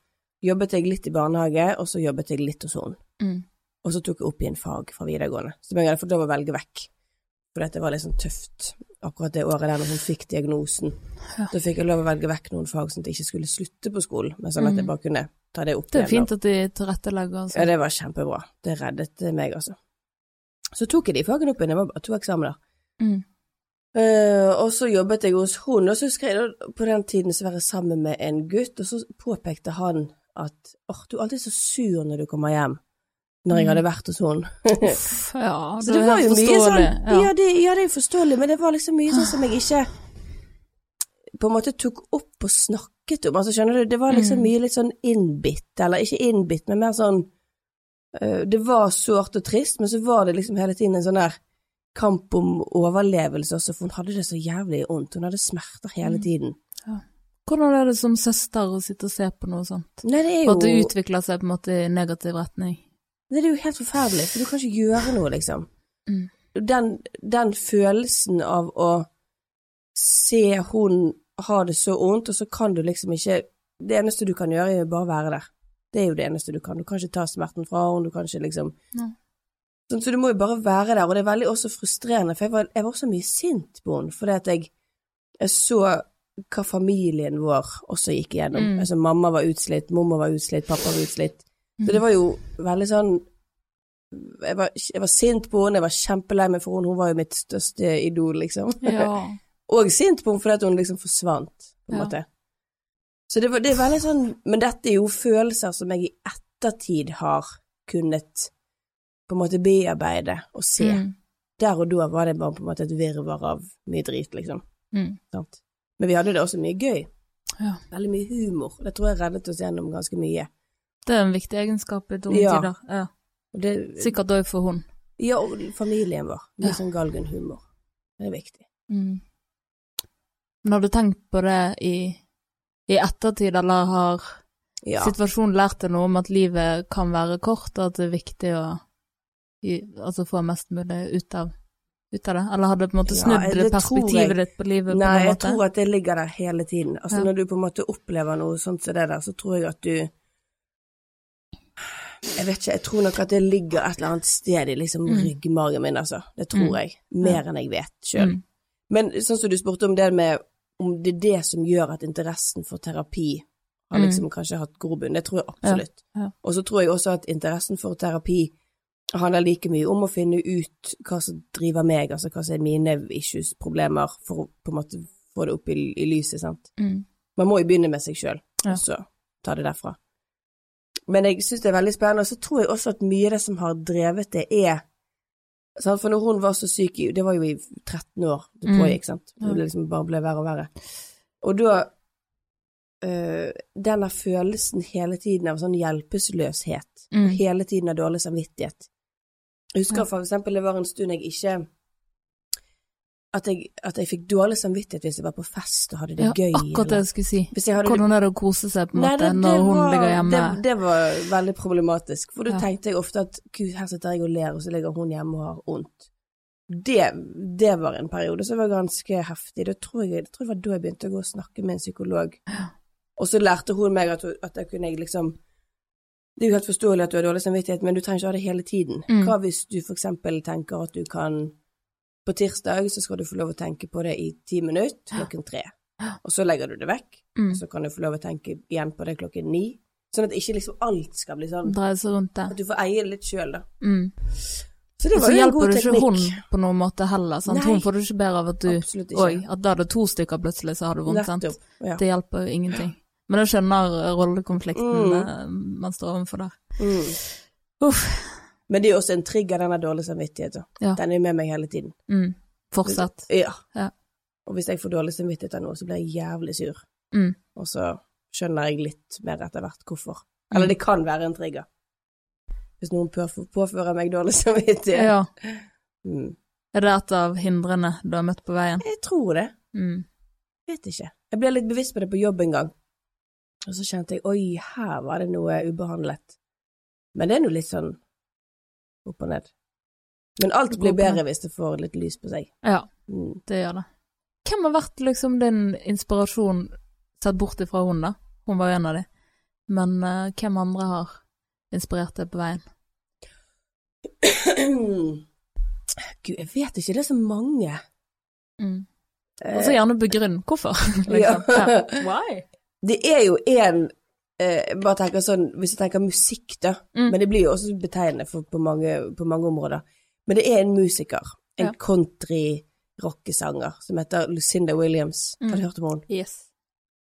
jobbet jeg litt i barnehage, og så jobbet jeg litt hos henne. Mm. Og så tok jeg opp igjen fag fra videregående. Så jeg hadde fått lov å velge vekk. For det var litt sånn tøft akkurat det året der når hun fikk diagnosen. Ja. Da fikk jeg lov å velge vekk noen fag sånn at jeg ikke skulle slutte på skolen, men sånn at jeg Mm. bare kunne ta det opp igjen. Det er igjen. fint at de tilrettelegger. Altså. Ja, det var kjempebra. Det reddet meg, altså. Så tok jeg de fagene opp igjen, det var bare to eksamener. Mm. Uh, og så jobbet jeg hos hun, og så husker jeg på den tiden så var jeg sammen med en gutt, og så påpekte han at åh, du er alltid så sur når du kommer hjem, når jeg Mm. hadde vært hos hun. Uff, ja, så det var jo mye sånn, forståelig. ja. det, ja det er forståelig, men det var liksom mye sånn som jeg ikke på en måte tok opp og snakket om, altså skjønner du, det var liksom Mm. mye litt sånn innbitt, eller ikke innbitt, men mer sånn, det var sårt og trist, men så var det liksom hele tiden en sånn der kamp om overlevelse også, for hun hadde det så jævlig ondt, hun hadde smerter hele Mm. tiden. Hvordan er det som søster å sitte og se på noe sånt? Nei, det er Og at det utvikler seg på en måte i negativ retning. det er jo helt forferdelig, for du kan ikke gjøre noe, liksom. Mm. Den, den følelsen av å se hun ha det så ondt, og så kan du liksom ikke Det eneste du kan gjøre, er jo bare være der. Det er jo det eneste du kan. Du kan ikke ta smerten fra henne, du kan ikke liksom Nei. Sånn, Så du må jo bare være der, og det er veldig også frustrerende, for jeg var, jeg var så mye sint på henne, fordi at jeg, jeg så hva familien vår også gikk igjennom. Mm. Altså, mamma var utslitt, mormor var utslitt, pappa var utslitt. Så Mm. det var jo veldig sånn jeg var, jeg var sint på henne, jeg var kjempelei meg for henne, hun var jo mitt største idol, liksom. Ja. Og sint på henne fordi at hun liksom forsvant, på en Ja. måte. Så det, var, det er veldig sånn Men dette er jo følelser som jeg i ettertid har kunnet på en måte bearbeide og se. Mm. Der og da var det bare på en måte et virvar av mye drit, liksom. Mm. Men vi hadde det også mye gøy. Ja. Veldig mye humor. Det tror jeg reddet oss gjennom ganske mye. Det er en viktig egenskap i dumme Ja. tider. Ja. Det, Sikkert òg for hun. Ja, og familien vår. Mye Ja. sånn galgenhumor. Det er viktig. Mm. Men har du tenkt på det i, i ettertid, eller har Ja. situasjonen lært deg noe om at livet kan være kort, og at det er viktig å gi, altså få mest mulig ut av, ut av det? Eller har det på en måte Ja, snudd det perspektivet ditt på livet Nei, på jeg tror at det ligger der hele tiden. Altså Ja. når du på en måte opplever noe sånt som det der, så tror jeg at du Jeg vet ikke, jeg tror nok at det ligger et eller annet sted i liksom Mm. ryggmagen min, altså. Det tror Mm. jeg. Mer enn jeg vet sjøl. Mm. Men sånn som du spurte om det med om det er det som gjør at interessen for terapi har Mm. liksom kanskje hatt grobunn, det tror jeg absolutt. Ja, ja. Og så tror jeg også at interessen for terapi handler like mye om å finne ut hva som driver meg, altså hva som er mine issues, problemer, for å på en måte få det opp i, i lyset, sant. Mm. Man må jo begynne med seg sjøl, Ja. og så ta det derfra. Men jeg syns det er veldig spennende, og så tror jeg også at mye av det som har drevet det, er? For når hun var så syk, det var jo i 13 år det Mm. pågikk, sant. Det liksom bare ble verre og verre. Og da øh, Den der følelsen hele tiden av sånn hjelpeløshet, Mm. hele tiden av dårlig samvittighet. Jeg husker Ja. for eksempel det var en stund jeg ikke at jeg, at jeg fikk dårlig samvittighet hvis jeg var på fest og hadde det Ja, gøy. akkurat det jeg skulle si. hvis jeg hadde Hvordan er det å kose seg på en måte når hun var- ligger hjemme? Det, det var veldig problematisk, for da Ja. tenkte jeg ofte at gud, her sitter jeg og ler, og så ligger hun hjemme og har vondt. Det, det var en periode som var ganske heftig. Det tror jeg, det tror jeg var da jeg begynte å gå og snakke med en psykolog. Og så lærte hun meg at, at jeg kunne liksom Det er jo helt forståelig at du har dårlig samvittighet, men du trenger ikke ha det hele tiden. Mm. Hva hvis du for eksempel tenker at du kan På tirsdag så skal du få lov å tenke på det i ti minutter klokken tre, og så legger du det vekk. Mm. Så kan du få lov å tenke igjen på det klokken ni. Sånn at ikke liksom alt skal bli sånn Dreie seg rundt det. At du får eie det litt sjøl, da. Mm. Så det var jo en god teknikk. Så hjelper du ikke hun på noen måte heller. Sant? Nei. Hun får du ikke bedre av at du. Oi, at da er det to stykker plutselig, så har du vondt. Sant? Ja. Det hjelper jo ingenting. Men jeg skjønner rollekonflikten Mm. eh, man står overfor der. Mm. Uff. Men det er jo også en trigger, denne dårlige samvittigheten. Ja. Den er jo med meg hele tiden. Mm. Fortsatt. Ja. Ja. Og hvis jeg får dårlig samvittighet av noe, så blir jeg jævlig sur. Mm. Og så skjønner jeg litt mer etter hvert hvorfor. Eller det kan være en trigger. Hvis noen påfører meg dårlig samvittighet. Ja. Mm. Er det et av hindrene du har møtt på veien? Jeg tror det. Mm. Vet ikke. Jeg ble litt bevisst på det på jobb en gang. Og så kjente jeg oi, her var det noe ubehandlet. Men det er nå litt sånn opp og ned. Men alt blir bedre hvis det får litt lys på seg. Ja, Mm. det gjør det. Hvem har vært liksom din inspirasjon, sett bort ifra hun da? Hun var jo en av de. Men uh, hvem andre har inspirert deg på veien? Gud, jeg vet ikke, det er så mange. Mm. Eh, Og så gjerne begrunn hvorfor. liksom. Ja. Why? Det er jo en eh, Bare tenker sånn, hvis jeg tenker musikk, da. Mm. Men det blir jo også betegnende på, mange, på mange områder. Men det er en musiker. En Ja. country-rockesanger som heter Lucinda Williams. Har Mm. du hørt om henne? Yes.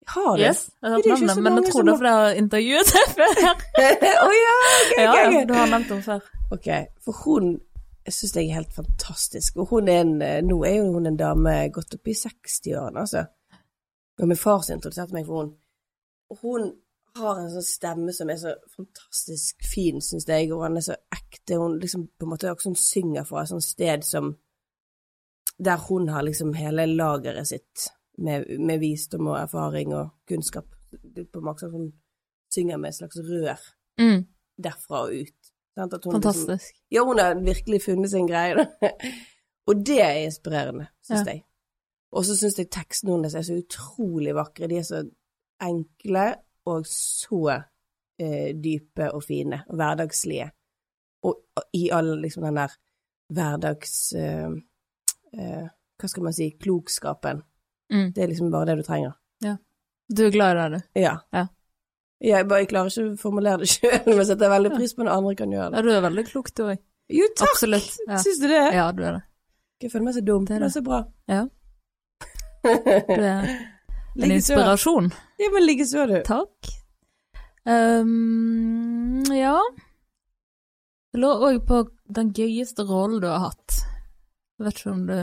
Har du? Yes, jeg har hørt navnet, men jeg tror det er har- fordi jeg har intervjuet deg før. Å ja, ok, Ja, ok, ja, ok. du har nevnt henne før. Ok, for hun jeg syns jeg er helt fantastisk. Og hun er en, eh, nå er jo hun en dame godt opp i 60-årene, altså. Og min far sin introduserte meg for hun. Og hun har en sånn stemme som er så fantastisk fin, syns jeg, og han er så ekte. Hun liksom på en måte også sånn synger fra et sånt sted som Der hun har liksom hele lageret sitt med, med visdom og erfaring og kunnskap. På en måte som synger med et slags rør Mm, derfra og ut. At hun liksom- fantastisk. ja, hun har virkelig funnet sin greie, da. Og det er inspirerende, syns Ja. jeg. Og så syns jeg tekstene hennes er så utrolig vakre. De er så enkle og så eh, dype og fine og hverdagslige. Og, og i all liksom den der hverdags... Eh, eh, hva skal man si? Klokskapen. Mm. Det er liksom bare det du trenger. Ja. Du er glad i det, du? Ja. Ja. Jeg bare jeg klarer ikke å formulere det sjøl, men jeg setter veldig pris på når andre kan gjøre det. Ja, du er veldig klok, du òg. Jo, takk! Absolutt. Ja. Syns du det? ja, du er det. Jeg føler meg så dum, Det er men det. så bra. Ja. Du er en inspirasjon. Ja, men likeså, du. Takk. Um, ja Jeg lå òg på den gøyeste rollen du har hatt. Jeg vet ikke om du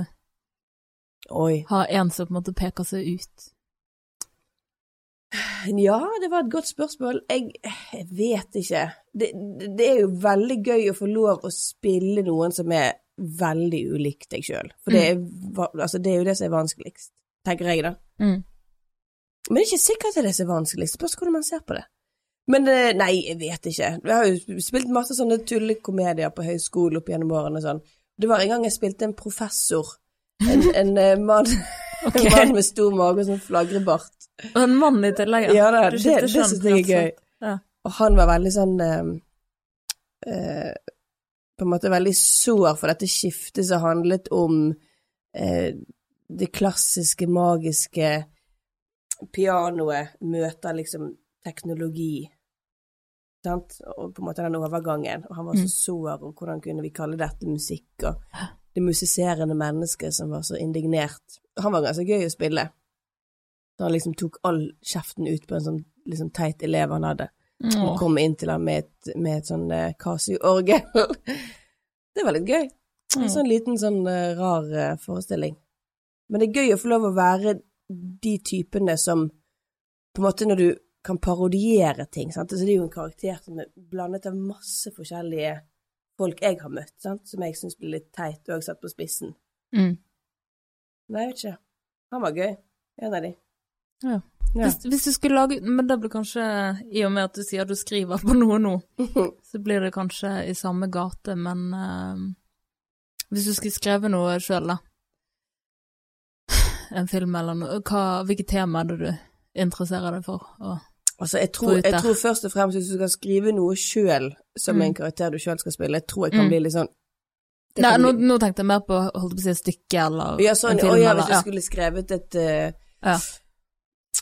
Oi. har en som på en måte peker seg ut. Ja, det var et godt spørsmål. Jeg, jeg vet ikke. Det, det- det er jo veldig gøy å få lov å spille noen som er veldig ulik deg sjøl. For det er, mm. altså, det er jo det som er vanskeligst, tenker jeg, da. Mm. Men det er ikke sikkert det er så vanskelig. Spørs hvordan man ser på det. Men eh, nei, jeg vet ikke. Jeg har jo spilt masse sånne tullekomedier på høyskole opp gjennom årene og sånn. Det var en gang jeg spilte en professor. En, en eh, mann, okay. en mann med stor mage og sånn flagrebart. Og en mann i tillegg. Ja, det, det, det syns jeg er gøy. Ja. Og han var veldig sånn eh, eh, På en måte veldig sår for dette skiftet som handlet om eh, det klassiske, magiske pianoet møter liksom teknologi. Sant? Og på en måte den overgangen. Og han var så Mm. sår, om hvordan kunne vi kalle dette musikk? Og det musiserende mennesket som var så indignert. Han var ganske gøy å spille. Så han liksom tok all kjeften ut på en sånn liksom teit elev han hadde og kom inn til ham med et, med et sånn uh, Casio-orgel. det var litt gøy. En Mm. sånn liten sånn uh, rar uh, forestilling. Men det er gøy å få lov å være de typene som på en måte når du kan parodiere ting, sant. Altså, det er jo en karakter som er blandet av masse forskjellige folk jeg har møtt, sant, som jeg syns blir litt teit og satt på spissen. Mm. Nei, jeg vet ikke. Han var gøy. En av de. Ja. Ja. Hvis, hvis du skulle lage Men det blir kanskje, i og med at du sier du skriver på noe nå, så blir det kanskje i samme gate, men uh, hvis du skulle skrevet noe sjøl, da? En film eller noe, hva, hvilke tema er det du interesserer deg for? Altså, jeg tror, jeg tror først og fremst hvis du skal skrive noe sjøl, som Mm. en karakter du sjøl skal spille, jeg tror jeg kan Mm. bli litt sånn nei, nå, bli- nå tenkte jeg mer på holdt på å si et stykke eller ja, sånn, en film. å, ja, hvis hvis ja. skulle skrevet et uh, Ja.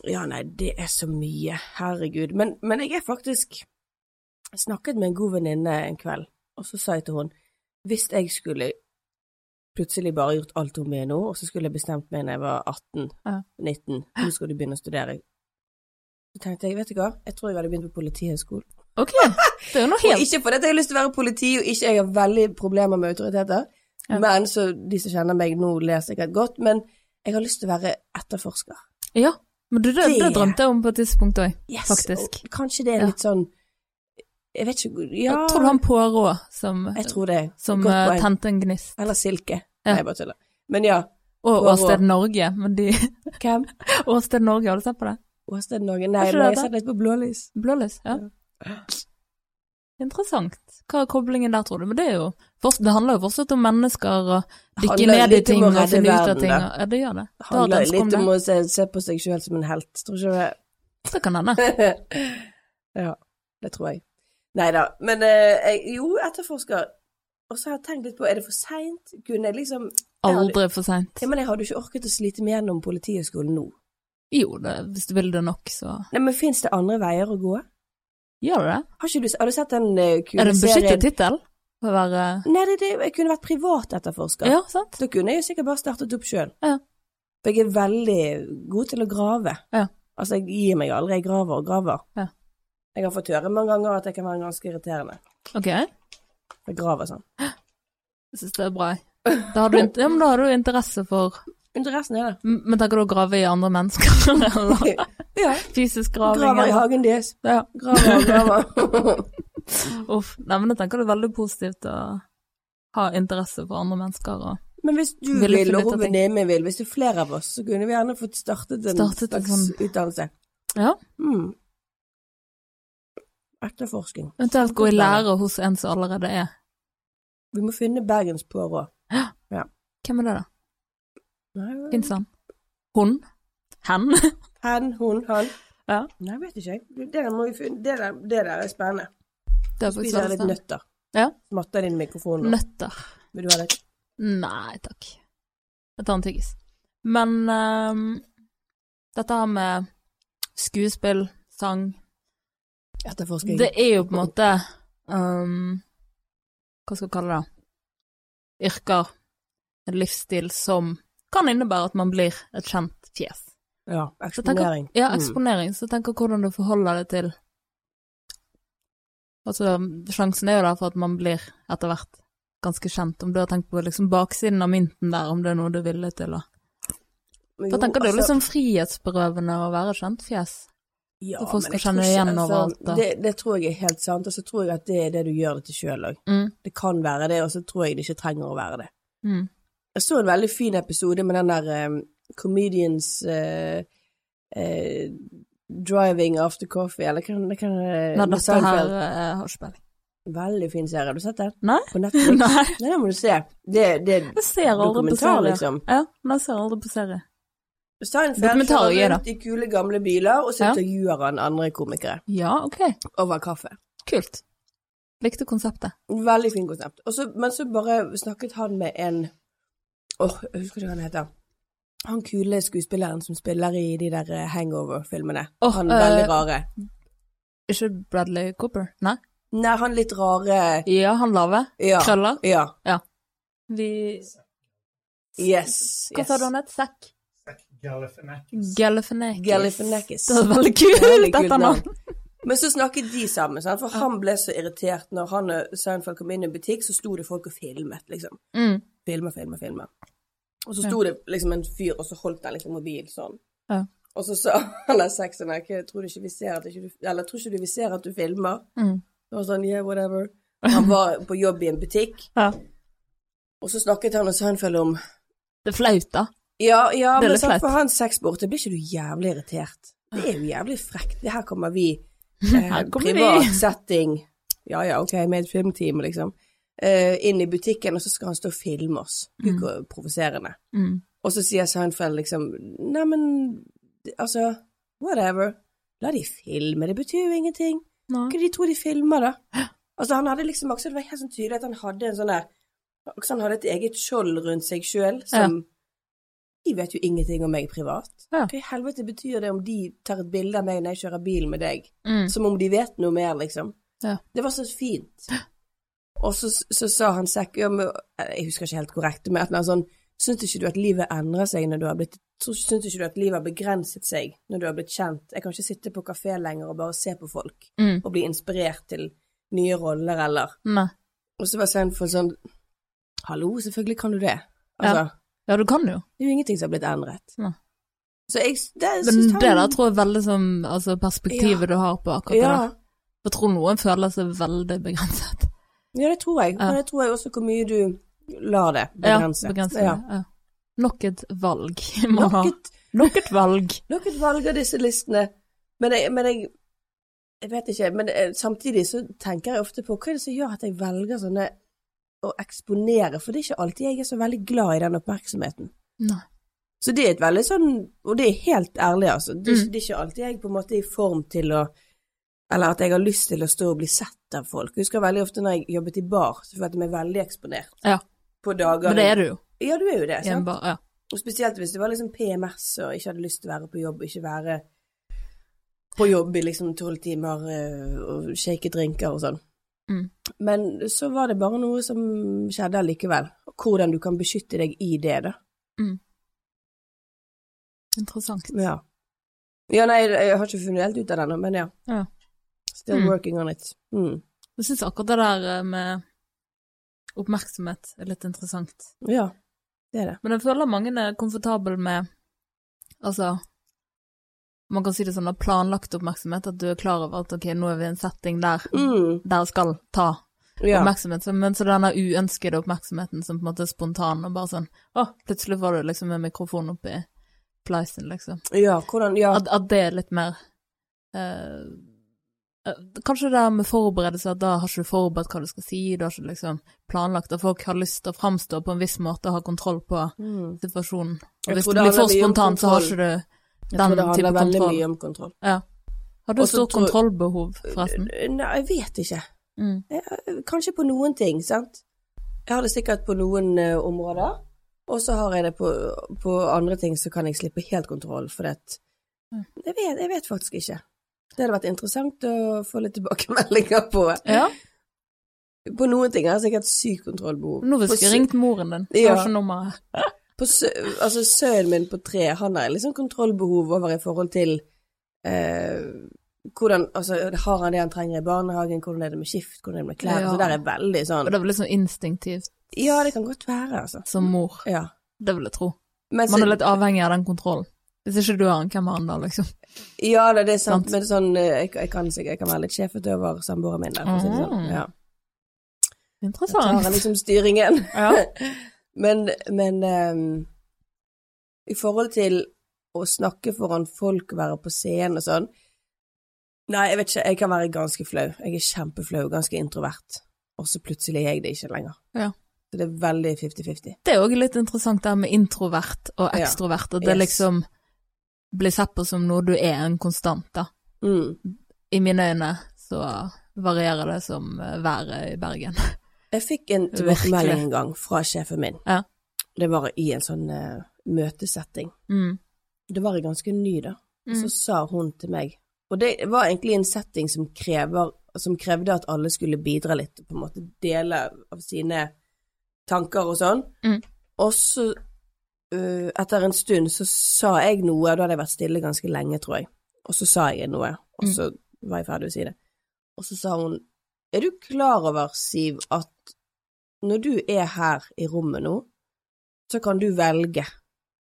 Ja, nei, det er så mye. Herregud. Men, men jeg er faktisk Jeg snakket med en god venninne en kveld, og så sa jeg til henne hvis jeg skulle plutselig bare gjort alt hun vil nå, og så skulle jeg bestemt meg når jeg var 18-19, Ja. nå skal du begynne å studere. Så tenkte jeg, vet du hva, jeg tror jeg hadde begynt på Politihøgskolen. Ok, det er jo noe Og helt ikke fordi jeg har lyst til å være politi, og ikke jeg har veldig problemer med autoriteter, Ja. men så de som kjenner meg nå, ler sikkert godt, men jeg har lyst til å være etterforsker. Ja, men du, det, det Det- drømte jeg om på et tidspunkt òg, Yes, faktisk. Og kanskje det er litt sånn Jeg vet ikke Ja, Jeg tror du han Poirot som, jeg tror det. som eh, tente en gnist. Eller silke. Ja. Nei, jeg bare tuller. Men ja. Og Åsted Norge, men de Hvem? Åsted Norge, har du sett på det? Åsted Norge? Nei, det jeg har sett litt på blålys. Blålys, ja. Interessant. Hva er koblingen der, tror du? Men det jo Det handler jo fortsatt om mennesker og dykke ned i ting og finne ut av ting. Ja, det gjør det. Det handler om litt det. om å se, se på seg sjøl som en helt, tror ikke du det? Det kan hende. ja, det tror jeg. Nei da. Men eh, jo, etterforsker. Og så har jeg tenkt litt på, er det for seint? Kunne jeg liksom jeg hadde- Aldri for seint. Ja, men jeg hadde jo ikke orket å slite meg gjennom Politihøgskolen nå. Jo, det, hvis du vil det nok, så Nei, men fins det andre veier å gå? gjør det. Har, du, har du sett den uh, kule Er det en beskyttet tittel? For Å være Nei, det, det, jeg kunne vært privatetterforsker. Ja, sant? Da kunne jeg jo sikkert bare startet opp sjøl. Ja. For jeg er veldig god til å grave. Ja. Altså, jeg gir meg aldri, jeg graver og graver. Ja. Jeg har fått høre mange ganger at jeg kan være ganske irriterende. Ok, jeg graver sånn. Jeg syns det er bra. Da har, du, ja, men da har du interesse for Interessen er det. Men tenker du å grave i andre mennesker? Eller ja. fysisk graving? Graver i hagen deres. Ja. Graver og graver. Uff. Nei, men jeg tenker det er veldig positivt å ha interesse for andre mennesker. Og Men hvis du Vil vil, og hun venninnen min vil, hvis det er flere av oss, så kunne vi gjerne fått startet en Startet en sånn- utdannelse. ja, Mm. Etterforsking. eventuelt gå i lære hos en som allerede er. Vi må finne Bergens bergenspår Ja. Hvem er det, da? Fins han? Hun? Hen? Hen, hun, han. Ja. Nei, vet ikke jeg. Det der. Det der, det der er spennende. Det er Spiser jeg litt nøtter. Ja. Smatter din mikrofon nå. Nøtter. Vil du ha litt? Nei takk. Jeg tar en tyggis. Men um, dette her med skuespill, sang Etterforsking. Det er jo på en måte um, Hva skal vi kalle det? Yrker. En livsstil som kan innebære at man blir et kjent fjes. Ja, eksponering. tenker-. Ja, Mm. eksponering. Så tenk hvordan du forholder deg til Altså, sjansen er jo der for at man blir etter hvert ganske kjent. Om du har tenkt på liksom baksiden av mynten der, om det er noe du er villig til å Da tenker er altså- liksom frihetsberøvende å være kjent fjes. Ja, så folk skal kjenne ikke- igjen over overalt, da. Det, det tror jeg er helt sant, og så tror jeg at det er det du gjør det til sjøl òg. Mm. Det kan være det, og så tror jeg det ikke trenger å være det. Mm. Jeg så en veldig fin episode med den der um, Comedians uh, uh, Driving After Coffee, eller hva hva kan Nei, dette her har ikke peiling. Veldig fin serie. Har du sett den? Nei? På Netflix? Nei. Nei, det må du se. Det, det er Dokumentar, liksom. Ja, men jeg ser aldri på serie. Seinfeld kjører ja rundt i kule, gamle biler, og så Ja. intervjuer han andre komikere Ja, ok. over kaffe. Kult. Likte konseptet. Veldig fint konsept. Også, men så bare snakket han med en Åh, jeg husker ikke hva han heter. Han kule skuespilleren som spiller i de der eh, hangover-filmene. Oh, han er veldig rare. Ikke Bradley Cooper? Nei? Nei, han litt rare Ja, han lave. Ja. Krøller. Ja. Vi Yes. Hva yes. sa du han het? Zack? Galifianakis. Galifianakis. Det er veldig kult, dette navnet. Men så snakket de sammen, sant? for han ble så irritert når han og Seinfeld kom inn i en butikk, så sto det folk og filmet, liksom. Mm. Filmer, filmer, filmer. Og så sto det liksom en fyr, og så holdt han liksom mobil sånn. Ja. Og så sa han der sexen her, «Jeg tror du ikke vi ser at du, eller tror ikke du vi ser at du filmer? Mm. Og sånn, yeah, whatever. Han var på jobb i en butikk, Ja. og så snakket han og Seinfeld om Det er flaut, da. Ja, ja, men sant, for hans sexsport, det blir ikke du jævlig irritert. Det er jo jævlig frekt. Det her kommer vi, eh, Her kommer privat vi. setting, ja ja, ok, med et filmteam, liksom, eh, inn i butikken, og så skal han stå og filme oss. Gud, hvor provoserende. Mm. Og så sier Seinfeld liksom, Neimen, altså, whatever. La de filme, det betyr jo ingenting. Hva Hva de tror de filmer, da? Altså, han hadde liksom det var helt sånn tydelig at han hadde en sånn der, han hadde et eget skjold rundt seg sjøl, som De vet jo ingenting om meg privat. Ja. Hva i helvete betyr det om de tar et bilde av meg når jeg kjører bil med deg? Mm. Som om de vet noe mer, liksom. Ja. Det var så fint. Og så, så sa han sekk, ja, jeg husker ikke helt korrekt, men et eller annet sånn, syns ikke du at livet endrer seg når du har blitt Syns ikke du at livet har begrenset seg når du har blitt kjent? Jeg kan ikke sitte på kafé lenger og bare se på folk Mm. og bli inspirert til nye roller, eller Nei. Og så var Seinfeld sånn Hallo, selvfølgelig kan du det. Altså, Ja, du kan jo. det er jo ingenting som har blitt endret. Ja. Så jeg det, Men det han- der tror jeg veldig som altså, perspektivet du har på akkurat ja, det. Jeg tror noen føler seg veldig begrenset. ja, det tror jeg. Ja. Men det tror jeg også hvor mye du lar det Ja, begrense. Ja. Ja. Nok et valg må ha. Nok et, valg. nok et valg av disse listene. Men jeg, men jeg, jeg vet ikke. Men eh, samtidig så tenker jeg ofte på hva er det som gjør at jeg velger sånne å eksponere, for det er ikke alltid jeg er så veldig glad i den oppmerksomheten. Nei. Så det er et veldig sånn, og det er helt ærlig, altså. Det er, Mm. det er ikke alltid jeg på en måte er i form til å Eller at jeg har lyst til å stå og bli sett av folk. Jeg husker veldig ofte når jeg jobbet i bar, så følte jeg meg veldig eksponert. Ja. På dager Men det er du jo. Ja, du er jo det. sant? bar, ja. Og spesielt hvis det var liksom PMS og ikke hadde lyst til å være på jobb, ikke være på jobb i liksom tolv timer eh, og shake drinker og sånn. Mm. Men så var det bare noe som skjedde allikevel. Hvordan du kan beskytte deg i det, da. Interessant. Ja. Ja, nei, jeg har ikke funnet helt ut av det ennå, men ja. Ja. Still Mm. working on it. Mm. Jeg syns akkurat det der eh, med oppmerksomhet er litt interessant. Ja, det er det. Men jeg føler mange er komfortable med Altså, man kan si det sånn, planlagt oppmerksomhet, at du er klar over at ok, nå er vi i en setting der, Mm. der skal ta Ja. oppmerksomhet, så- men så denne uønskede oppmerksomheten som på en måte er spontan, og bare sånn, å, plutselig får du liksom med mikrofonen oppi pleisen, liksom. ja, hvordan Ja. At, at det er litt mer eh, eh, Kanskje det her med forberedelse, at da har ikke du forberedt hva du skal si, du har ikke liksom planlagt, at folk har lyst til å framstå på en viss måte og ha kontroll på Mm. situasjonen. Og hvis du det blir for spontan, spontant, så har ikke du Jeg tror det handler veldig kontroll. mye om kontroll. Ja. Har du stort tror- kontrollbehov, forresten? Nei, jeg vet ikke. Mm. Jeg- Kanskje på noen ting, sant. Jeg har det sikkert på noen uh, områder, og så har jeg det på, på andre ting så kan jeg slippe helt kontroll, for det Mm. jeg, vet, jeg vet faktisk ikke. Det hadde vært interessant å få litt tilbakemeldinger på. Ja, På noen ting har jeg sikkert sykt kontrollbehov. nå hvis jeg ringt moren din, så Ja. har ikke nummeret. På sø- altså Sønnen min på tre, han har liksom kontrollbehov over i forhold til eh, hvordan Altså, har han det han trenger i barnehagen, hvordan er det med skift, hvordan er det med klær? Ja. Så der er veldig sånn Og det er vel litt sånn instinktivt Ja, det kan godt være, altså. som mor, Ja. det vil jeg tro. Men Man så- er litt avhengig av den kontrollen. Hvis ikke du har den, hvem har den da, liksom? Ja, det, det er sant, men sånn, eh, jeg, jeg kan jeg kan være litt sjefete over samboeren min der, for å si det sånn. Mhm. Ja. Jeg Da tar liksom styringen. Ja. Men, men um, i forhold til å snakke foran folk, være på scenen og sånn Nei, jeg vet ikke, jeg kan være ganske flau. Jeg er kjempeflau, ganske introvert. Og så plutselig er jeg det ikke lenger. Ja. Så det er veldig 50-50. Det er òg litt interessant det med introvert og ekstrovert, at det Yes. liksom blir sett på som noe du er en konstant, da. Mm. I mine øyne så varierer det som været i Bergen. Jeg fikk en tilbakemelding en gang fra sjefen min. Ja. Det var i en sånn uh, møtesetting. Mm. Det var jeg ganske ny da. Mm. så sa hun til meg, og det var egentlig en setting som, krever, som krevde at alle skulle bidra litt, på en måte dele av sine tanker og sånn. Mm. Og så, uh, etter en stund, så sa jeg noe, da hadde jeg vært stille ganske lenge, tror jeg. Og så sa jeg noe, og Mm. så var jeg ferdig å si det. Og så sa hun, er du klar over, Siv, at når du er her i rommet nå, så kan du velge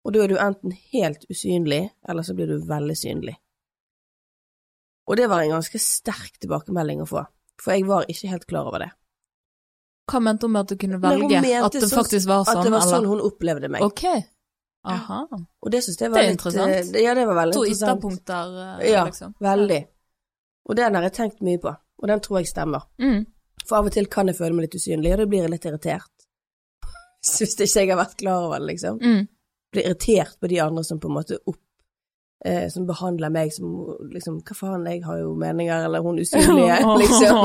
og da er du enten helt usynlig, eller så blir du veldig synlig. Og det var en ganske sterk tilbakemelding å få, for jeg var ikke helt klar over det. Hva mente hun med at du kunne velge? At det sånn- faktisk var sånn, At det var sånn eller? hun opplevde meg. Ok. Aha. Og det syns jeg var Det litt interessant. eh, Ja, det var veldig To interessant. ytterpunkter, liksom. Ja, veldig. Og den har jeg tenkt mye på, og den tror jeg stemmer. Mm. For av og til kan jeg føle meg litt usynlig, og da blir jeg litt irritert. Hvis ikke jeg har vært klar over det, liksom. Mm. Blir irritert på de andre som på en måte opp eh, Som behandler meg som liksom Hva faen, jeg har jo meninger, eller hun usynlige, liksom.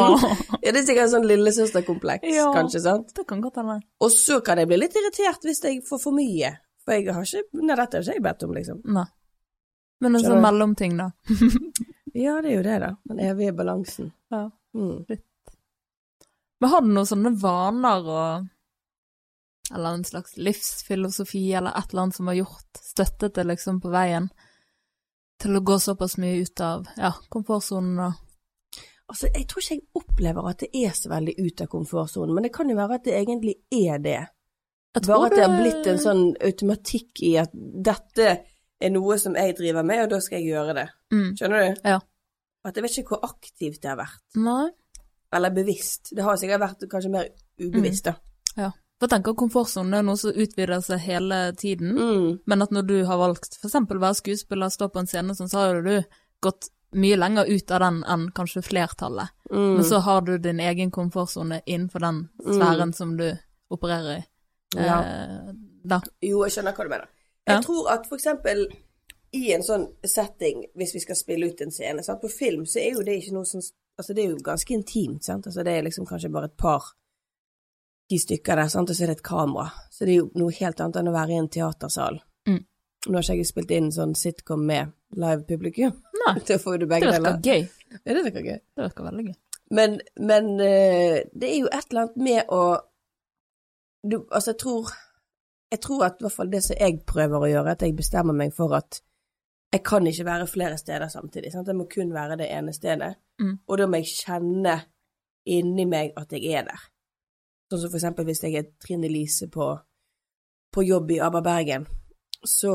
Ja, det er sikkert en sånn lillesøsterkompleks, Ja. kanskje, sant? Det kan godt hende. Og så kan jeg bli litt irritert hvis jeg får for mye. For jeg har ikke Nei, dette har ikke jeg bedt om, liksom. Nei. Men en sånn mellomting, da. Ja, det er jo det, da. Den evige balansen. Ja. Mm. Men har du noen sånne vaner og Eller en slags livsfilosofi eller et eller annet som har gjort støttet deg liksom på veien til å gå såpass mye ut av ja, komfortsonen og Altså, jeg tror ikke jeg opplever at det er så veldig ut av komfortsonen, men det kan jo være at det egentlig er det. Bare at det har blitt en sånn automatikk i at dette er noe som jeg driver med, og da skal jeg gjøre det. mm. Skjønner du? Ja. At jeg vet ikke hvor aktivt det har vært. Nei. Eller bevisst. Det har sikkert vært kanskje mer ubevisst, da. Ja. For jeg tenker komfortsonen er noe som utvider seg hele tiden, Mm. men at når du har valgt eksempel å være skuespiller, stå på en scene, sånn, så har du gått mye lenger ut av den enn kanskje flertallet. Mm. Men så har du din egen komfortsone innenfor den sfæren som du opererer i. Ja. Eh, da. Jo, jeg skjønner hva du mener. Ja. Jeg tror at eksempel i en sånn setting, hvis vi skal spille ut en scene, sant? på film, så er jo det ikke noe som Altså, det er jo ganske intimt, sant. Altså, det er liksom kanskje bare et par ti stykker der, sant, og så er det et kamera. Så det er jo noe helt annet enn å være i en teatersal. Mm. Nå har ikke jeg spilt inn sånn sitcom med live publikum. Nei, Til å få det begge virker deler. gøy. Ja, det virker gøy. Det virker veldig gøy. Men, men eh, det er jo et eller annet med å du, Altså, jeg tror Jeg tror at i hvert fall det som jeg prøver å gjøre, at jeg bestemmer meg for at jeg kan ikke være flere steder samtidig. Sant? Jeg må kun være det ene stedet. Mm. Og da må jeg kjenne inni meg at jeg er der. Sånn som for eksempel hvis jeg er Trine Lise på, på jobb i ABBA Bergen, så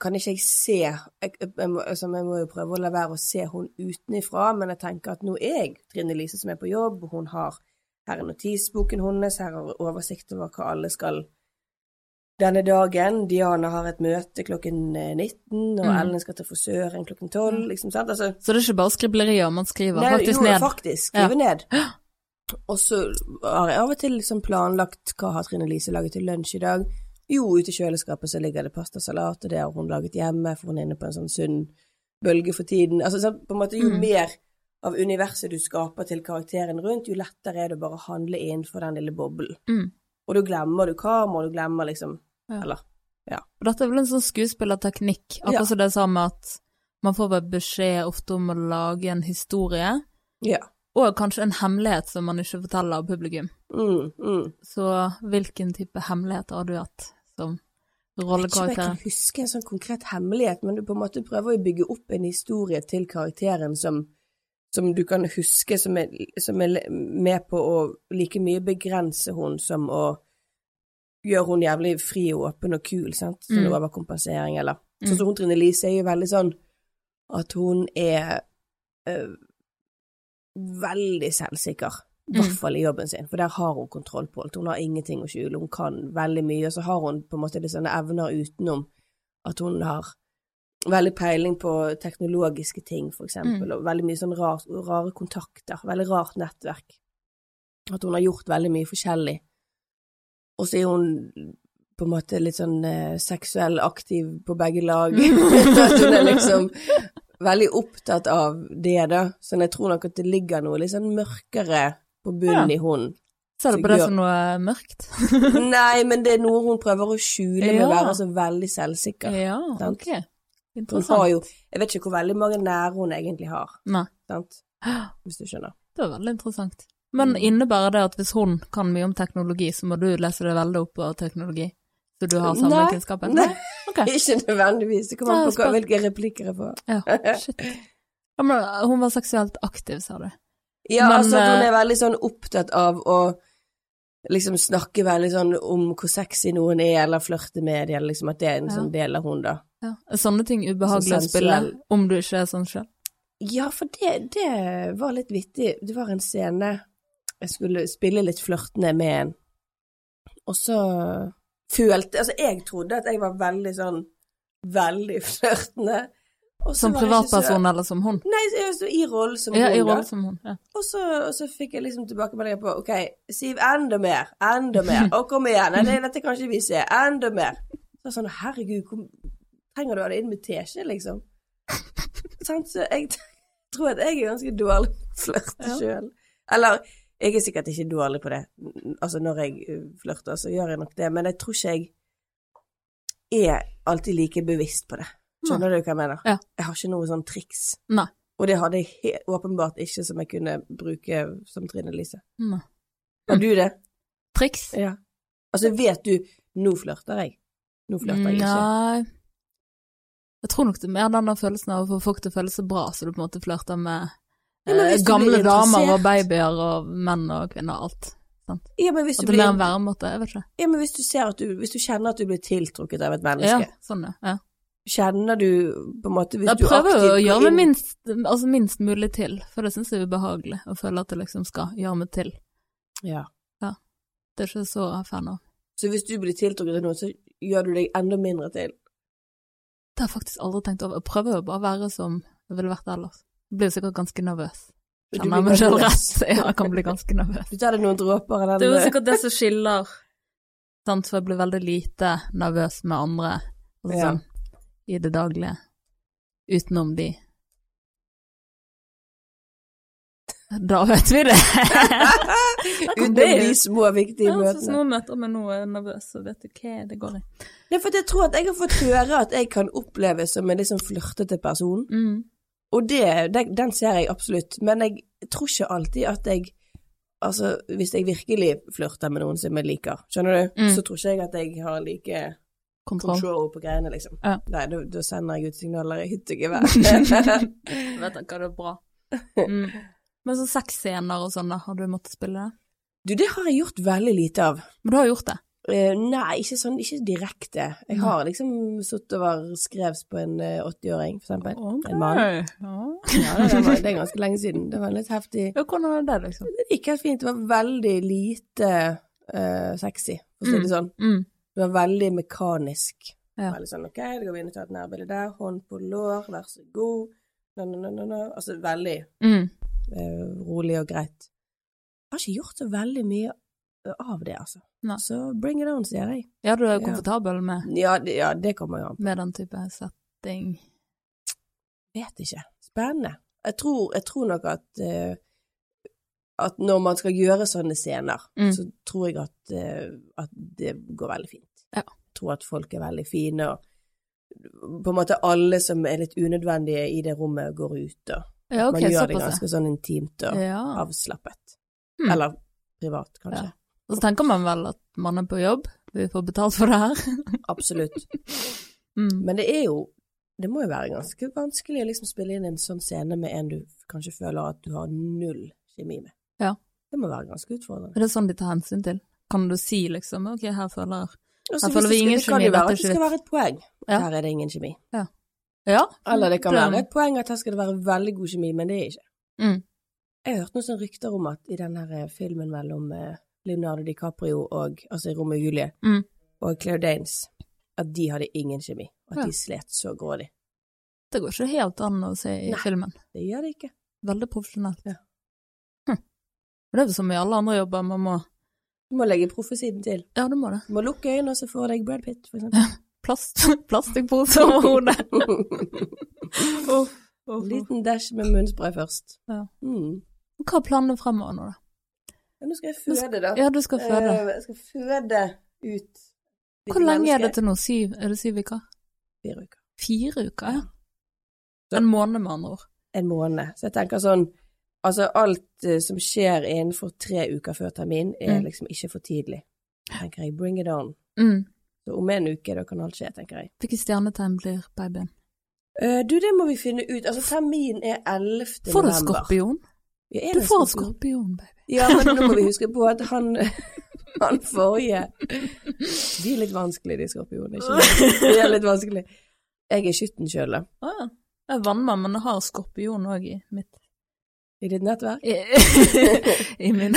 kan ikke jeg se jeg, jeg, må, altså, jeg må jo prøve å la være å se hun utenifra, men jeg tenker at nå er jeg Trine Lise som er på jobb, hun har her er notisboken hennes, her har oversikt over hva alle skal denne dagen. Diana har et møte klokken eh, 19, og Mm. Ellen skal til frisøren klokken 12, liksom, sant? Altså, Så det er ikke bare skriblerier man skriver Nei, faktisk jo, ned? faktisk. Skrive ned. Og så har jeg av og til liksom planlagt hva har Trine Lise laget til lunsj i dag. Jo, ute i kjøleskapet så ligger det pastasalat, og det har hun laget hjemme, for hun er inne på en sånn sunn bølge for tiden. Altså, så på en måte, jo Mm. mer av universet du skaper til karakteren rundt, jo lettere er det å bare handle innenfor den lille boblen. Mm. Og da glemmer du kamera, du glemmer liksom Ja. Eller Og Dette er vel en sånn skuespillerteknikk, akkurat Ja. som det sa med at man får bare beskjed ofte om å lage en historie, Ja. og kanskje en hemmelighet som man ikke forteller av publikum. Mm, mm. Så hvilken type hemmelighet har du hatt som rollekarakter? Jeg vet ikke om jeg kan huske en sånn konkret hemmelighet, men du på en måte prøver å bygge opp en historie til karakteren som, som du kan huske, som er, som er med på å like mye begrense hun som å gjøre hun jævlig fri og åpen og kul, sant? Sånn Mm. overkompensering, eller. Sånn som hun Trine Lise er jo veldig sånn at hun er øh, veldig selvsikker. I Mm. hvert fall i jobben sin, for der har hun kontroll på alt. Hun har ingenting å skjule, hun kan veldig mye, og så har hun på en måte litt sånne evner utenom at hun har veldig peiling på teknologiske ting, for eksempel, Mm. og veldig mye sånn rar, rare kontakter, veldig rart nettverk. At hun har gjort veldig mye forskjellig. Og så er hun på en måte litt sånn eh, seksuell aktiv på begge lag. at hun er liksom veldig opptatt av det, da. Så jeg tror nok at det ligger noe litt sånn mørkere på bunnen Ja. i hun. Ser du på det som noe mørkt? Nei, men det er noe hun prøver å skjule med å Ja. være så veldig selvsikker. Ja, Sant. ok. Hun har jo Jeg vet ikke hvor veldig mange nære hun egentlig har, Nei, sant? Hvis du skjønner. det var veldig interessant. Men Mm. innebærer det at hvis hun kan mye om teknologi, så må du lese deg veldig opp på teknologi? Så du har samme Nei, kunnskapen? nei. okay. Ikke nødvendigvis. Det kommer an på hvilke replikker jeg får. Ja, shit. Ja, men hun var seksuelt aktiv, sa du? Ja, Men, altså hun eh, er veldig sånn opptatt av å liksom snakke veldig sånn om hvor sexy noen er, eller flørte med dem, eller liksom at det er en Ja. sånn del av hun, da. Ja. Er sånne ting ubehagelig å spille, om du ikke er sånn sjøl? Ja, for det, det var litt vittig. Det var en scene jeg skulle spille litt flørtende med en, og så følte Altså, jeg trodde at jeg var veldig sånn veldig flørtende. Som privatperson eller som hun? Nei, så, så i rollen som Ja, i hun, rollen som hun. Ja. Og så, og så fikk jeg liksom tilbakemeldinger på OK, Siv, enda mer, enda mer. Og kom igjen. Nei, dette kan ikke vi se. Enda mer. Så sånn, herregud, kom, trenger du ha det inn med teskje, liksom? Så jeg tror at jeg er ganske dårlig Ja. sjøl. Eller jeg er sikkert ikke dårlig på det. Altså, når jeg uh, flørter, så gjør jeg nok det, men jeg tror ikke jeg er alltid like bevisst på det. Skjønner du hva jeg mener? Ja. Jeg har ikke noe sånn triks. Nei. Og det hadde jeg åpenbart ikke som jeg kunne bruke som Trine Lise. Nei. Har du det? Triks? Ja. Altså, vet du Nå flørter jeg. Nå flørter jeg ikke. Nei. Jeg tror nok det er mer denne følelsen av å få folk til å føle seg bra, så du på en måte flørter med Ja, eh, gamle damer og babyer og menn og kvinner, alt. Sant? Ja, men hvis At du, det er mer en væremåte, jeg vet ikke. ja, men hvis du du Hvis du kjenner at du blir tiltrukket av et Ja, menneske, sånn ja. ja. kjenner du på en måte Hvis Jeg du prøver jo å gjøre meg minst, altså minst mulig til, for det syns jeg er ubehagelig, å føle at det liksom skal gjøre meg til. Ja. Det er ikke så fan av. Så hvis du blir tiltrukket av noen, så gjør du deg enda mindre til. Det har jeg faktisk aldri tenkt over. Jeg prøver jo bare å være som jeg ville vært ellers. Blir sikkert ganske nervøs. Kjenner meg selv rett? Ja, jeg kan bli ganske nervøs. Du tar deg noen dråper av den Det er jo sikkert det som skiller, sant, for jeg blir veldig lite nervøs med andre, altså Ja. sånn, i det daglige, utenom de. Da vet vi det! Utenom de små, viktige Ja, så møtene. små møter med noe er nervøs, så vet du hva det går i. Det for jeg tror at jeg har fått høre at jeg kan oppleves som en litt sånn flørtete person. Mm. Og det, den ser jeg absolutt, men jeg tror ikke alltid at jeg Altså, hvis jeg virkelig flørter med noen som jeg liker, skjønner du, Mm. så tror ikke jeg at jeg har like Kontroll. control på greiene, liksom. Ja. Nei, da, sender jeg ut signaler i hytt og gevær. Vet du hva det er bra. Mm. Men så sexscener og sånn, da, har du måttet spille det? du, det har jeg gjort veldig lite av. Men du har gjort det? Eh, nei, ikke sånn, ikke direkte. Jeg har liksom sittet og skrevet skrevs på en eh, 80-åring, for eksempel. En mann. Ja. Ja, det, det, var, det er ganske lenge siden. Det var litt heftig. Ja, hvordan var det, liksom? Det gikk helt fint. Det var veldig lite uh, sexy, for å si det sånn. Mm. Det var veldig mekanisk. Ja. Veldig sånn, ok, da går vi inn og tar et nærbilde der, hånd på lår, vær så god. No, no, no, no. Altså veldig Mm. uh, rolig og greit. Jeg har ikke gjort så veldig mye eh, av det, altså. Nei. Så bring it on, sier jeg. Ja, du er jo komfortabel med, Ja, det, ja, det kommer jo an på. med den type setting? Vet ikke. Spennende. Jeg tror, jeg tror nok at uh, at når man skal gjøre sånne scener, Mm. så tror jeg at, uh, at det går veldig fint. Ja. Jeg tror at folk er veldig fine, og på en måte alle som er litt unødvendige i det rommet, går ut, og Ja, okay, man gjør det ganske sånn intimt og Ja. avslappet. Mm. Eller privat, kanskje. Ja. Og så tenker man vel at man er på jobb, vi får betalt for det her. Absolutt. Mm. Men det er jo Det må jo være ganske vanskelig å liksom spille inn en sånn scene med en du kanskje føler at du har null kjemi med. Ja. Det må være ganske utfordrende. Er det sånn de tar hensyn til? Kan du si liksom, ok, her føler Altså, Her føler vi det skal- ingen Det kan kjemi, dette være er at det skal være et poeng. Ja. Her er det ingen kjemi. Ja. Eller det kan Det- være et poeng at her skal det være veldig god kjemi, men det er ikke. Mm. Jeg har hørt noen sånne rykter om at i den her eh, filmen mellom eh, Leonardo DiCaprio og altså Romeo og Julie Mm. og Claire Danes, at de hadde ingen kjemi, og at Ja. de slet så grådig. Det går ikke helt an å se i Nei. filmen. Det gjør det ikke. Veldig profesjonelt. Ja. Hm. Det er jo som i alle andre jobber, man må Du må legge profesiden til. Ja, du må det. Du må lukke øynene, og se for deg Brad Pitt, for eksempel. Plast, plastikkpose over hodet. oh, oh, oh. Liten dash med munnspray først. Ja. Mm. Hva er planene fremover nå, da? Nå skal jeg føde, da. Ja, du skal føde. Eh, Jeg skal føde ut Hvor lenge er det til nå? Syv? Er det syv uker? Fire uker. Fire uker, ja. Så- En måned, med andre ord. En måned. Så jeg tenker sånn Altså, alt eh, som skjer innenfor tre uker før termin, er Mm. liksom ikke for tidlig. Tenker jeg, bring it on. Mm. Så om en uke, da kan alt skje, tenker jeg. Hvilket stjernetegn blir babyen? Uh, du, det må vi finne ut. Altså, termin er 11. november. Får du skorpion? Ja, Du får skorpion? skorpion, baby. Ja, men nå må vi huske på at han, han forrige De er litt vanskelige, de skorpionene. De er litt vanskelig. Jeg er skytten sjøl, da. Å ja. Jeg er vannmann, men jeg har skorpion òg i mitt I ditt nettverk. I, mine. min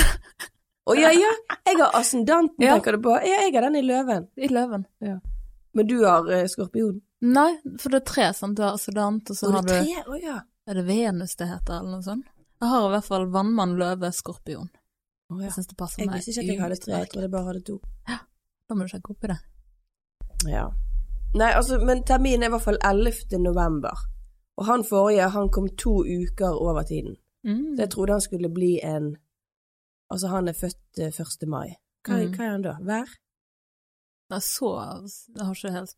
Å ja, ja! Jeg har ascendanten, Ja. tenker du på? Ja, jeg har den i løven. I løven. Men du har uh, skorpion. Nei, for det er tre, sant. Du har ascendant, og så Og har du tre? Oh, ja. Er det Venus det heter, eller noe sånt? Jeg har i hvert fall vannmann, løve, skorpion. Oh, ja. Jeg syns det passer Jeg meg. visste ikke at jeg hadde tre, jeg trodde jeg bare hadde to. Da må du sjekke opp i det. Ja. Nei, altså, men terminen er i hvert fall 11. november. Og han forrige, han kom to uker over tiden. Mm. Så jeg trodde han skulle bli en Altså, han er født eh, 1. mai. Hva, Mm. hva er han da? Vær? Er så Jeg har ikke helt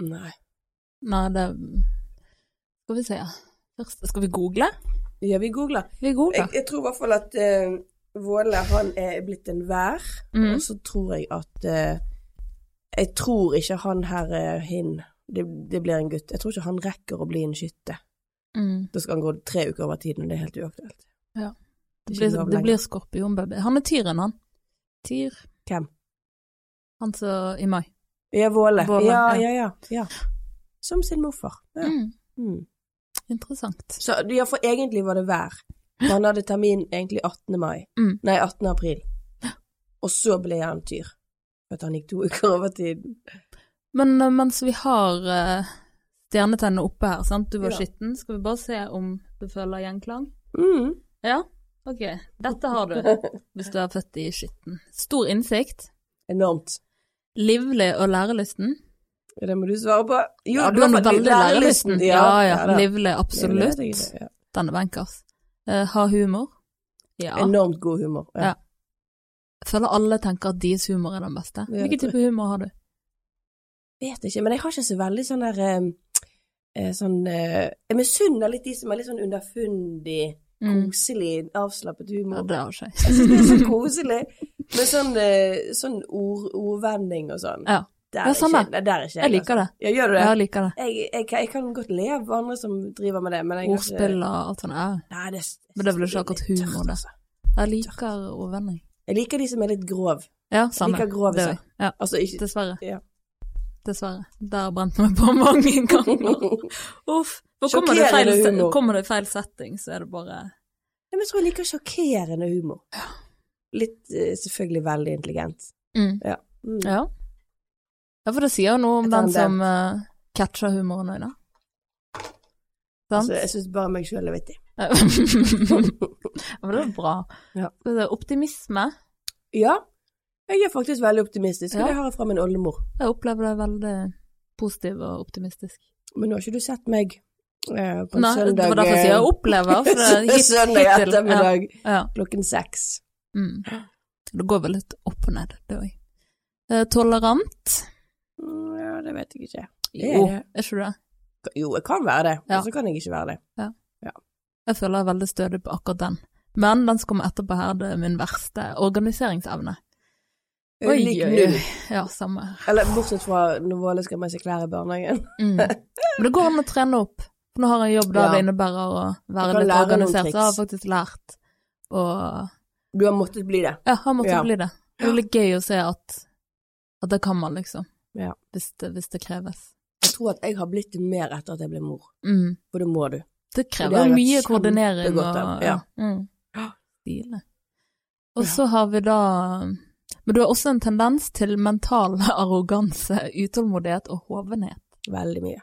Nei. Nei, det Skal vi se. Først Skal vi google? Ja, vi googler. Jeg, jeg tror i hvert fall at uh, Våle, han er blitt en vær. Mm. Og så tror jeg at uh, Jeg tror ikke han her er hin. Det, det blir en gutt. Jeg tror ikke han rekker å bli en skytte. Mm. Da skal han gå tre uker over tiden, og det er helt uaktuelt. Ja. Det blir, det blir skorpionbaby. Han er tyren, han. Tyr. Hvem? Han som i mai. Ja, Våle. Våle, ja, ja. ja, ja, ja. Som sin morfar. Ja. Mm. Interessant. Så ja, for egentlig var det vær. Han hadde termin egentlig 18. mai. Mm. Nei, 18. april. Og så ble han tyr. For at han gikk to uker over tiden. Men eh, mens vi har uh, stjernetennene oppe her, sant, du var Ja. skitten, skal vi bare se om du føler gjenklang? Mm. Ja, ok. Dette har du, hvis du er født i skitten. Stor innsikt, Enormt. livlig og lærelysten. Ja, Det må du svare på. Jo, Ja, du har veldig lærelysten. Ja, ja, da. livlig, absolutt. Livlig, ja. Den er bankers. Uh, ha humor. Ja. Enormt god humor. Ja. Ja. Føler alle tenker at deres humor er den beste. Ja, Hvilken type humor har du? Vet ikke, men jeg har ikke så veldig sånn der eh, sånn eh, Jeg misunner litt de som er litt sånn underfundig, Mm. koselig, avslappet humor. Ja, det har ikke jeg. Jeg synes det er så koselig med sånn, eh, sånn ord, ordvending og sånn. Ja. Der Ja, samme. ikke, der er ikke Jeg liker det. Altså. Ja, gjør du det? Jeg liker det. Jeg, jeg, kan- jeg kan godt le av andre som driver med det, men jeg Ordspill og alt sånt. Ja. Nei, det, jeg Men det vel ikke akkurat humor, det. altså. Jeg liker ordvending. Jeg liker de som er litt grov. Ja, samme. Jeg liker grove Det Ja, Altså ikke dessverre. Ja. Dessverre. Det har brent meg på mange ganger. Uff. For kommer det, feil, kommer det feil setting, så er det bare Ja, men jeg tror jeg liker sjokkerende humor. Litt eh, selvfølgelig veldig intelligent. mm. Ja. Mm. Ja. Ja, for det sier jo noe om den som uh, catcher humoren òg, da. Sant? Altså, jeg syns bare meg sjøl er vittig. ja, men det er bra. Ja. Det er optimisme. Ja, jeg er faktisk veldig optimistisk, og Ja. det har jeg fra min oldemor. Jeg opplever det veldig positiv og optimistisk. Men nå har ikke du sett meg eh, på en Nei, søndag det var derfor jeg sier eh, opplever. For det er hit, Søndag ettermiddag Ja, ja. klokken seks. Mm. Det går vel litt opp og ned, det òg. Eh, tolerant? Mm, Ja, det vet jeg ikke. Jo, er ikke det? Jo, jeg kan være det, Ja. og så kan jeg ikke være det. Jeg føler jeg er veldig stødig på akkurat den. Men den som kommer etterpå her, det er min verste organiseringsevne. Oi, oi, oi. Ja, samme. Eller bortsett fra når Våle skal med seg klær i barnehagen. Mm. Men det går an å trene opp. Nå har jeg en jobb der Ja. det innebærer å være litt organisert, så jeg har faktisk lært å Du har måttet bli det. Ja, har måttet Ja. bli det. Det er litt gøy å se at, at det kan man, liksom. Ja. Hvis det, hvis det kreves. Jeg tror at jeg har blitt det mer etter at jeg ble mor, Mm. for det må du. Det Det krever er jo mye koordinering og ja. Mm. Og så har vi da Men du har også en tendens til mental arroganse, utålmodighet og hovenhet. Veldig mye.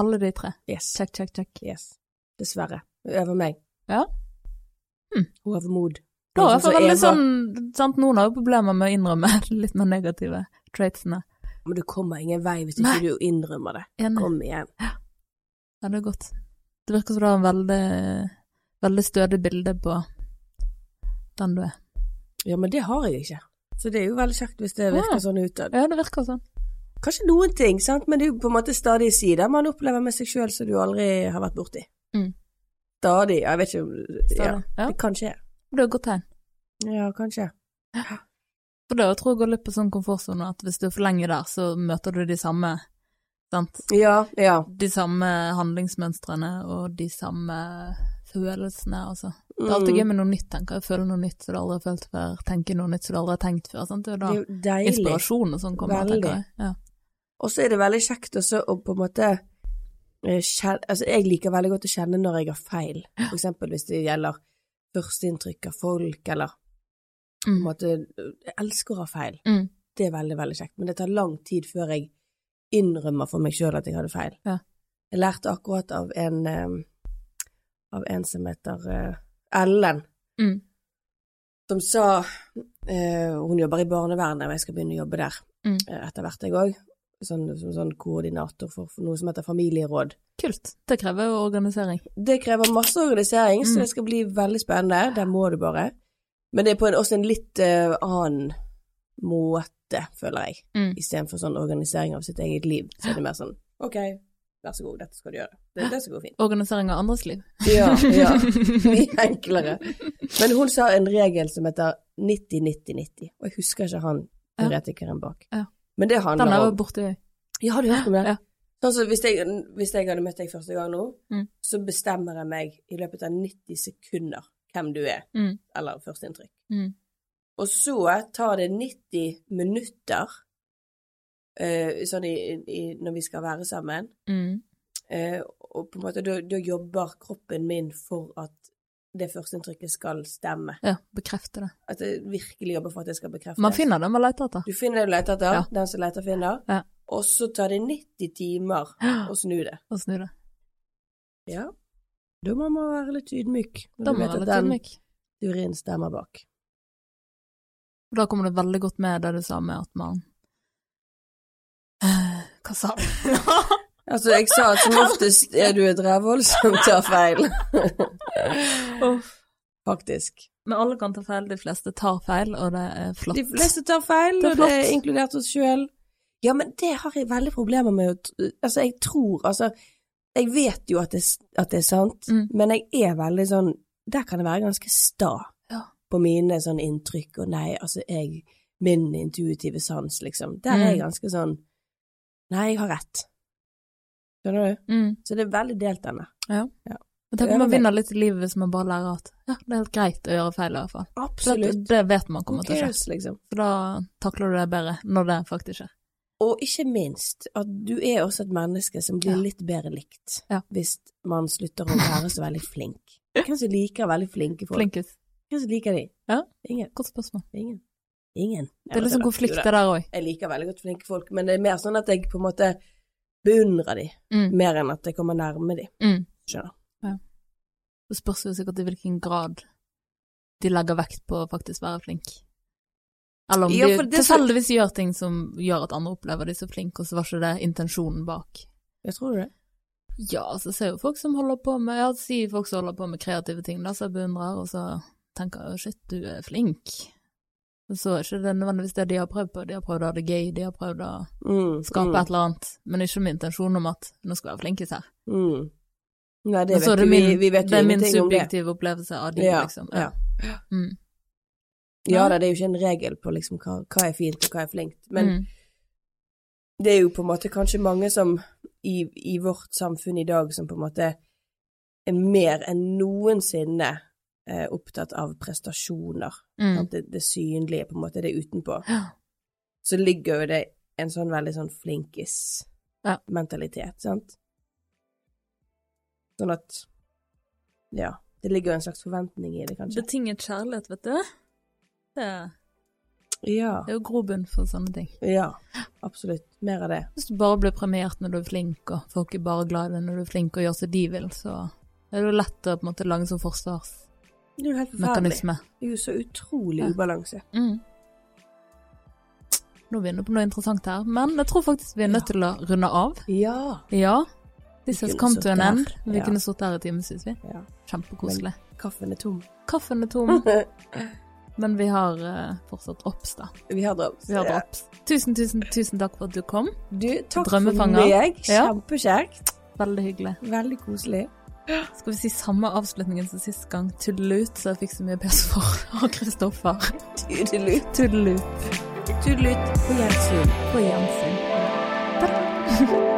Alle de tre. Yes. Check, check, check. yes. Dessverre. Over meg. Ja. Hm. Hovmod. Da er som veldig sånn sant, Noen har jo problemer med å innrømme litt mer negative traitsene. Men du kommer ingen vei hvis ikke Nei. du innrømmer det. Enig. Kom igjen. Ja, det er godt. Det virker som du har en veldig, veldig stødig bilde på den du er. Ja, men det har jeg ikke. Så det er jo veldig kjekt hvis det virker Ja. sånn utad. Ja, det virker sånn. Kanskje noen ting, sant, men det er jo på en måte stadig sider man opplever med seg sjøl som du aldri har vært borti. Mm. Stadig. Jeg vet ikke om ja. Ja. Det kan skje. Det er et godt tegn. Ja, kanskje. For det å tro jeg går litt på sånn komfortsone at hvis du er for lenge der, så møter du de samme, sant? Ja, ja. De samme handlingsmønstrene og de samme følelsene, altså. Det er alltid Mm. gøy med noe nytt, tenker jeg. Føle noe nytt som du aldri har følt før, tenke noe nytt som du aldri har tenkt før, sant? Det er jo er da deilig. inspirasjon og sånn kommer, Veldig. tenker jeg. Ja. Og så er det veldig kjekt også å på en måte eh, kjenne Altså, jeg liker veldig godt å kjenne når jeg har feil. For eksempel hvis det gjelder førsteinntrykk av folk, eller Mm. måte Jeg elsker å ha feil. Mm. Det er veldig, veldig kjekt. Men det tar lang tid før jeg innrømmer for meg sjøl at jeg hadde feil. Ja. Jeg lærte akkurat av en av en som heter eh, Ellen, Mm. som sa eh, Hun jobber i barnevernet, og jeg skal begynne å jobbe der Mm. eh, etter hvert, jeg òg. Sånn, som sånn koordinator for, for noe som heter familieråd. Kult. Det krever jo organisering. Det krever masse organisering, så Mm. det skal bli veldig spennende. Der må du bare. Men det er på en, også en litt uh, annen måte, føler jeg. Mm. Istedenfor sånn organisering av sitt eget liv. Så er det mer sånn OK, vær så god, dette skal du gjøre. Det, det skal gå fint. Organisering av andres liv. Ja, ja. Mye enklere. Men hun sa en regel som heter 90-90-90, og jeg husker ikke han teoretikeren bak. Ja. Men det Den handler er jo borte, Ja, har du hørt om det? Ja. Som hvis jeg, hvis jeg hadde møtt deg første gang nå, Mm. så bestemmer jeg meg i løpet av 90 sekunder hvem du er, Mm. eller førsteinntrykk. Mm. Og så tar det 90 minutter uh, sånn i, i, når vi skal være sammen, Mm. uh, og på en måte da, da jobber kroppen min for at det førsteinntrykket skal stemme. Ja, bekrefte det. At jeg virkelig jobber for at det skal bekreftes. Man finner det man leter etter. Du finner det du leter etter, Ja. den som leter finner, Ja. og så tar det 90 timer å snu det. Og snu det. Ja. Da må man være litt ydmyk. Da må man være litt ydmyk. teorien stemmer bak. Og Da kommer det veldig godt med det du sa med at man Hva sa du? Altså, jeg sa at som oftest er du et rævhold som tar feil. Uff. Faktisk. Men alle kan ta feil, de fleste tar feil, og det er flott. De fleste tar feil, Det og det er inkludert oss sjøl. Ja, men det har jeg veldig problemer med Altså, jeg tror Altså, jeg vet jo at det, at det er sant, Mm. men jeg er veldig sånn Der kan jeg være ganske sta Ja. på mine sånn inntrykk, og nei, altså, jeg Min intuitive sans, liksom. Der er jeg Mm. ganske sånn Nei, jeg har rett. Skjønner du? Mm. Så det er veldig delt, denne. Ja. Ja, tenk om man det. vinner litt i livet hvis man bare lærer at ja, det er helt greit å gjøre feil i hvert fall. Absolutt. det vet man kommer til å skje. liksom? Så da takler du det bedre når det faktisk skjer. Og ikke minst at du er også et menneske som blir Ja. litt bedre likt Ja. hvis man slutter å være så veldig flink. Hvem som liker veldig flinke folk? Flinkus. Hvem som liker de? Ja. Ingen. Godt spørsmål. Ingen. Ingen. Det er liksom Jo konflikter der òg. Jeg liker veldig godt flinke folk, men det er mer sånn at jeg på en måte beundrer de, Mm. mer enn at jeg kommer nærme de. Mm. Skjønner. Det spørs jo sikkert i hvilken grad de legger vekt på å faktisk være flink. Eller om Ja, de tilfeldigvis så- gjør ting som gjør at andre opplever de så flinke, og så var ikke det intensjonen bak. Jeg tror det. Ja, så ser jo folk som holder på med Ja, si folk som holder på med kreative ting, da, som jeg beundrer, og så tenker jeg shit, du er flink. Så er ikke det nødvendigvis det de har prøvd på. De har prøvd å ha det gøy, de har prøvd å Mm, skape mm, et eller annet, men ikke med intensjon om at nå skal jeg være flinkis her. mm. Nei, det vet det vi, min, vi vet jo ingenting om det. Det er min subjektive opplevelse av de, Ja, liksom. ja. Mm. Ja da, det er jo ikke en regel på liksom hva, hva er fint og hva er flinkt, men mm. det er jo på en måte kanskje mange som i, i vårt samfunn i dag som på en måte er mer enn noensinne eh, opptatt av prestasjoner. Mm. Det, det synlige, på en måte, det utenpå. Så ligger jo det en sånn veldig sånn flinkis-mentalitet, sant? Sånn at Ja. Det ligger jo en slags forventning i det, kanskje. Betinget kjærlighet, vet du. Det Ja. det er jo grobunn for sånne ting. Ja. Absolutt. Mer av det. Hvis du bare blir premiert når du er flink, og folk er bare glad i deg når du er flink og gjør som de vil, så er det jo lett å på en måte lage som sånn forsvarsmekanisme. Det er jo så utrolig Ja. ubalanse. Mm. Nå er vi inne på noe interessant her, men jeg tror faktisk vi er nødt til å runde av. Ja. Ja. This has come to an end. Vi Ja. kunne sittet her i timevis, vi. ja. Kjempekoselig. Kaffen er tom. Kaffen er tom, men vi har uh, fortsatt drops, da. Vi har drops. Vi har drops. Tusen, tusen, tusen takk for at du kom. Du, takk for meg. Ja. Kjempekjekt. Veldig hyggelig. Veldig koselig. Skal vi si samme avslutningen som sist gang? Tuddelut, så jeg fikk så mye pes for av Kristoffer. Tudelut. Tuddelut. Tudelut. På gjensyn. På gjensyn.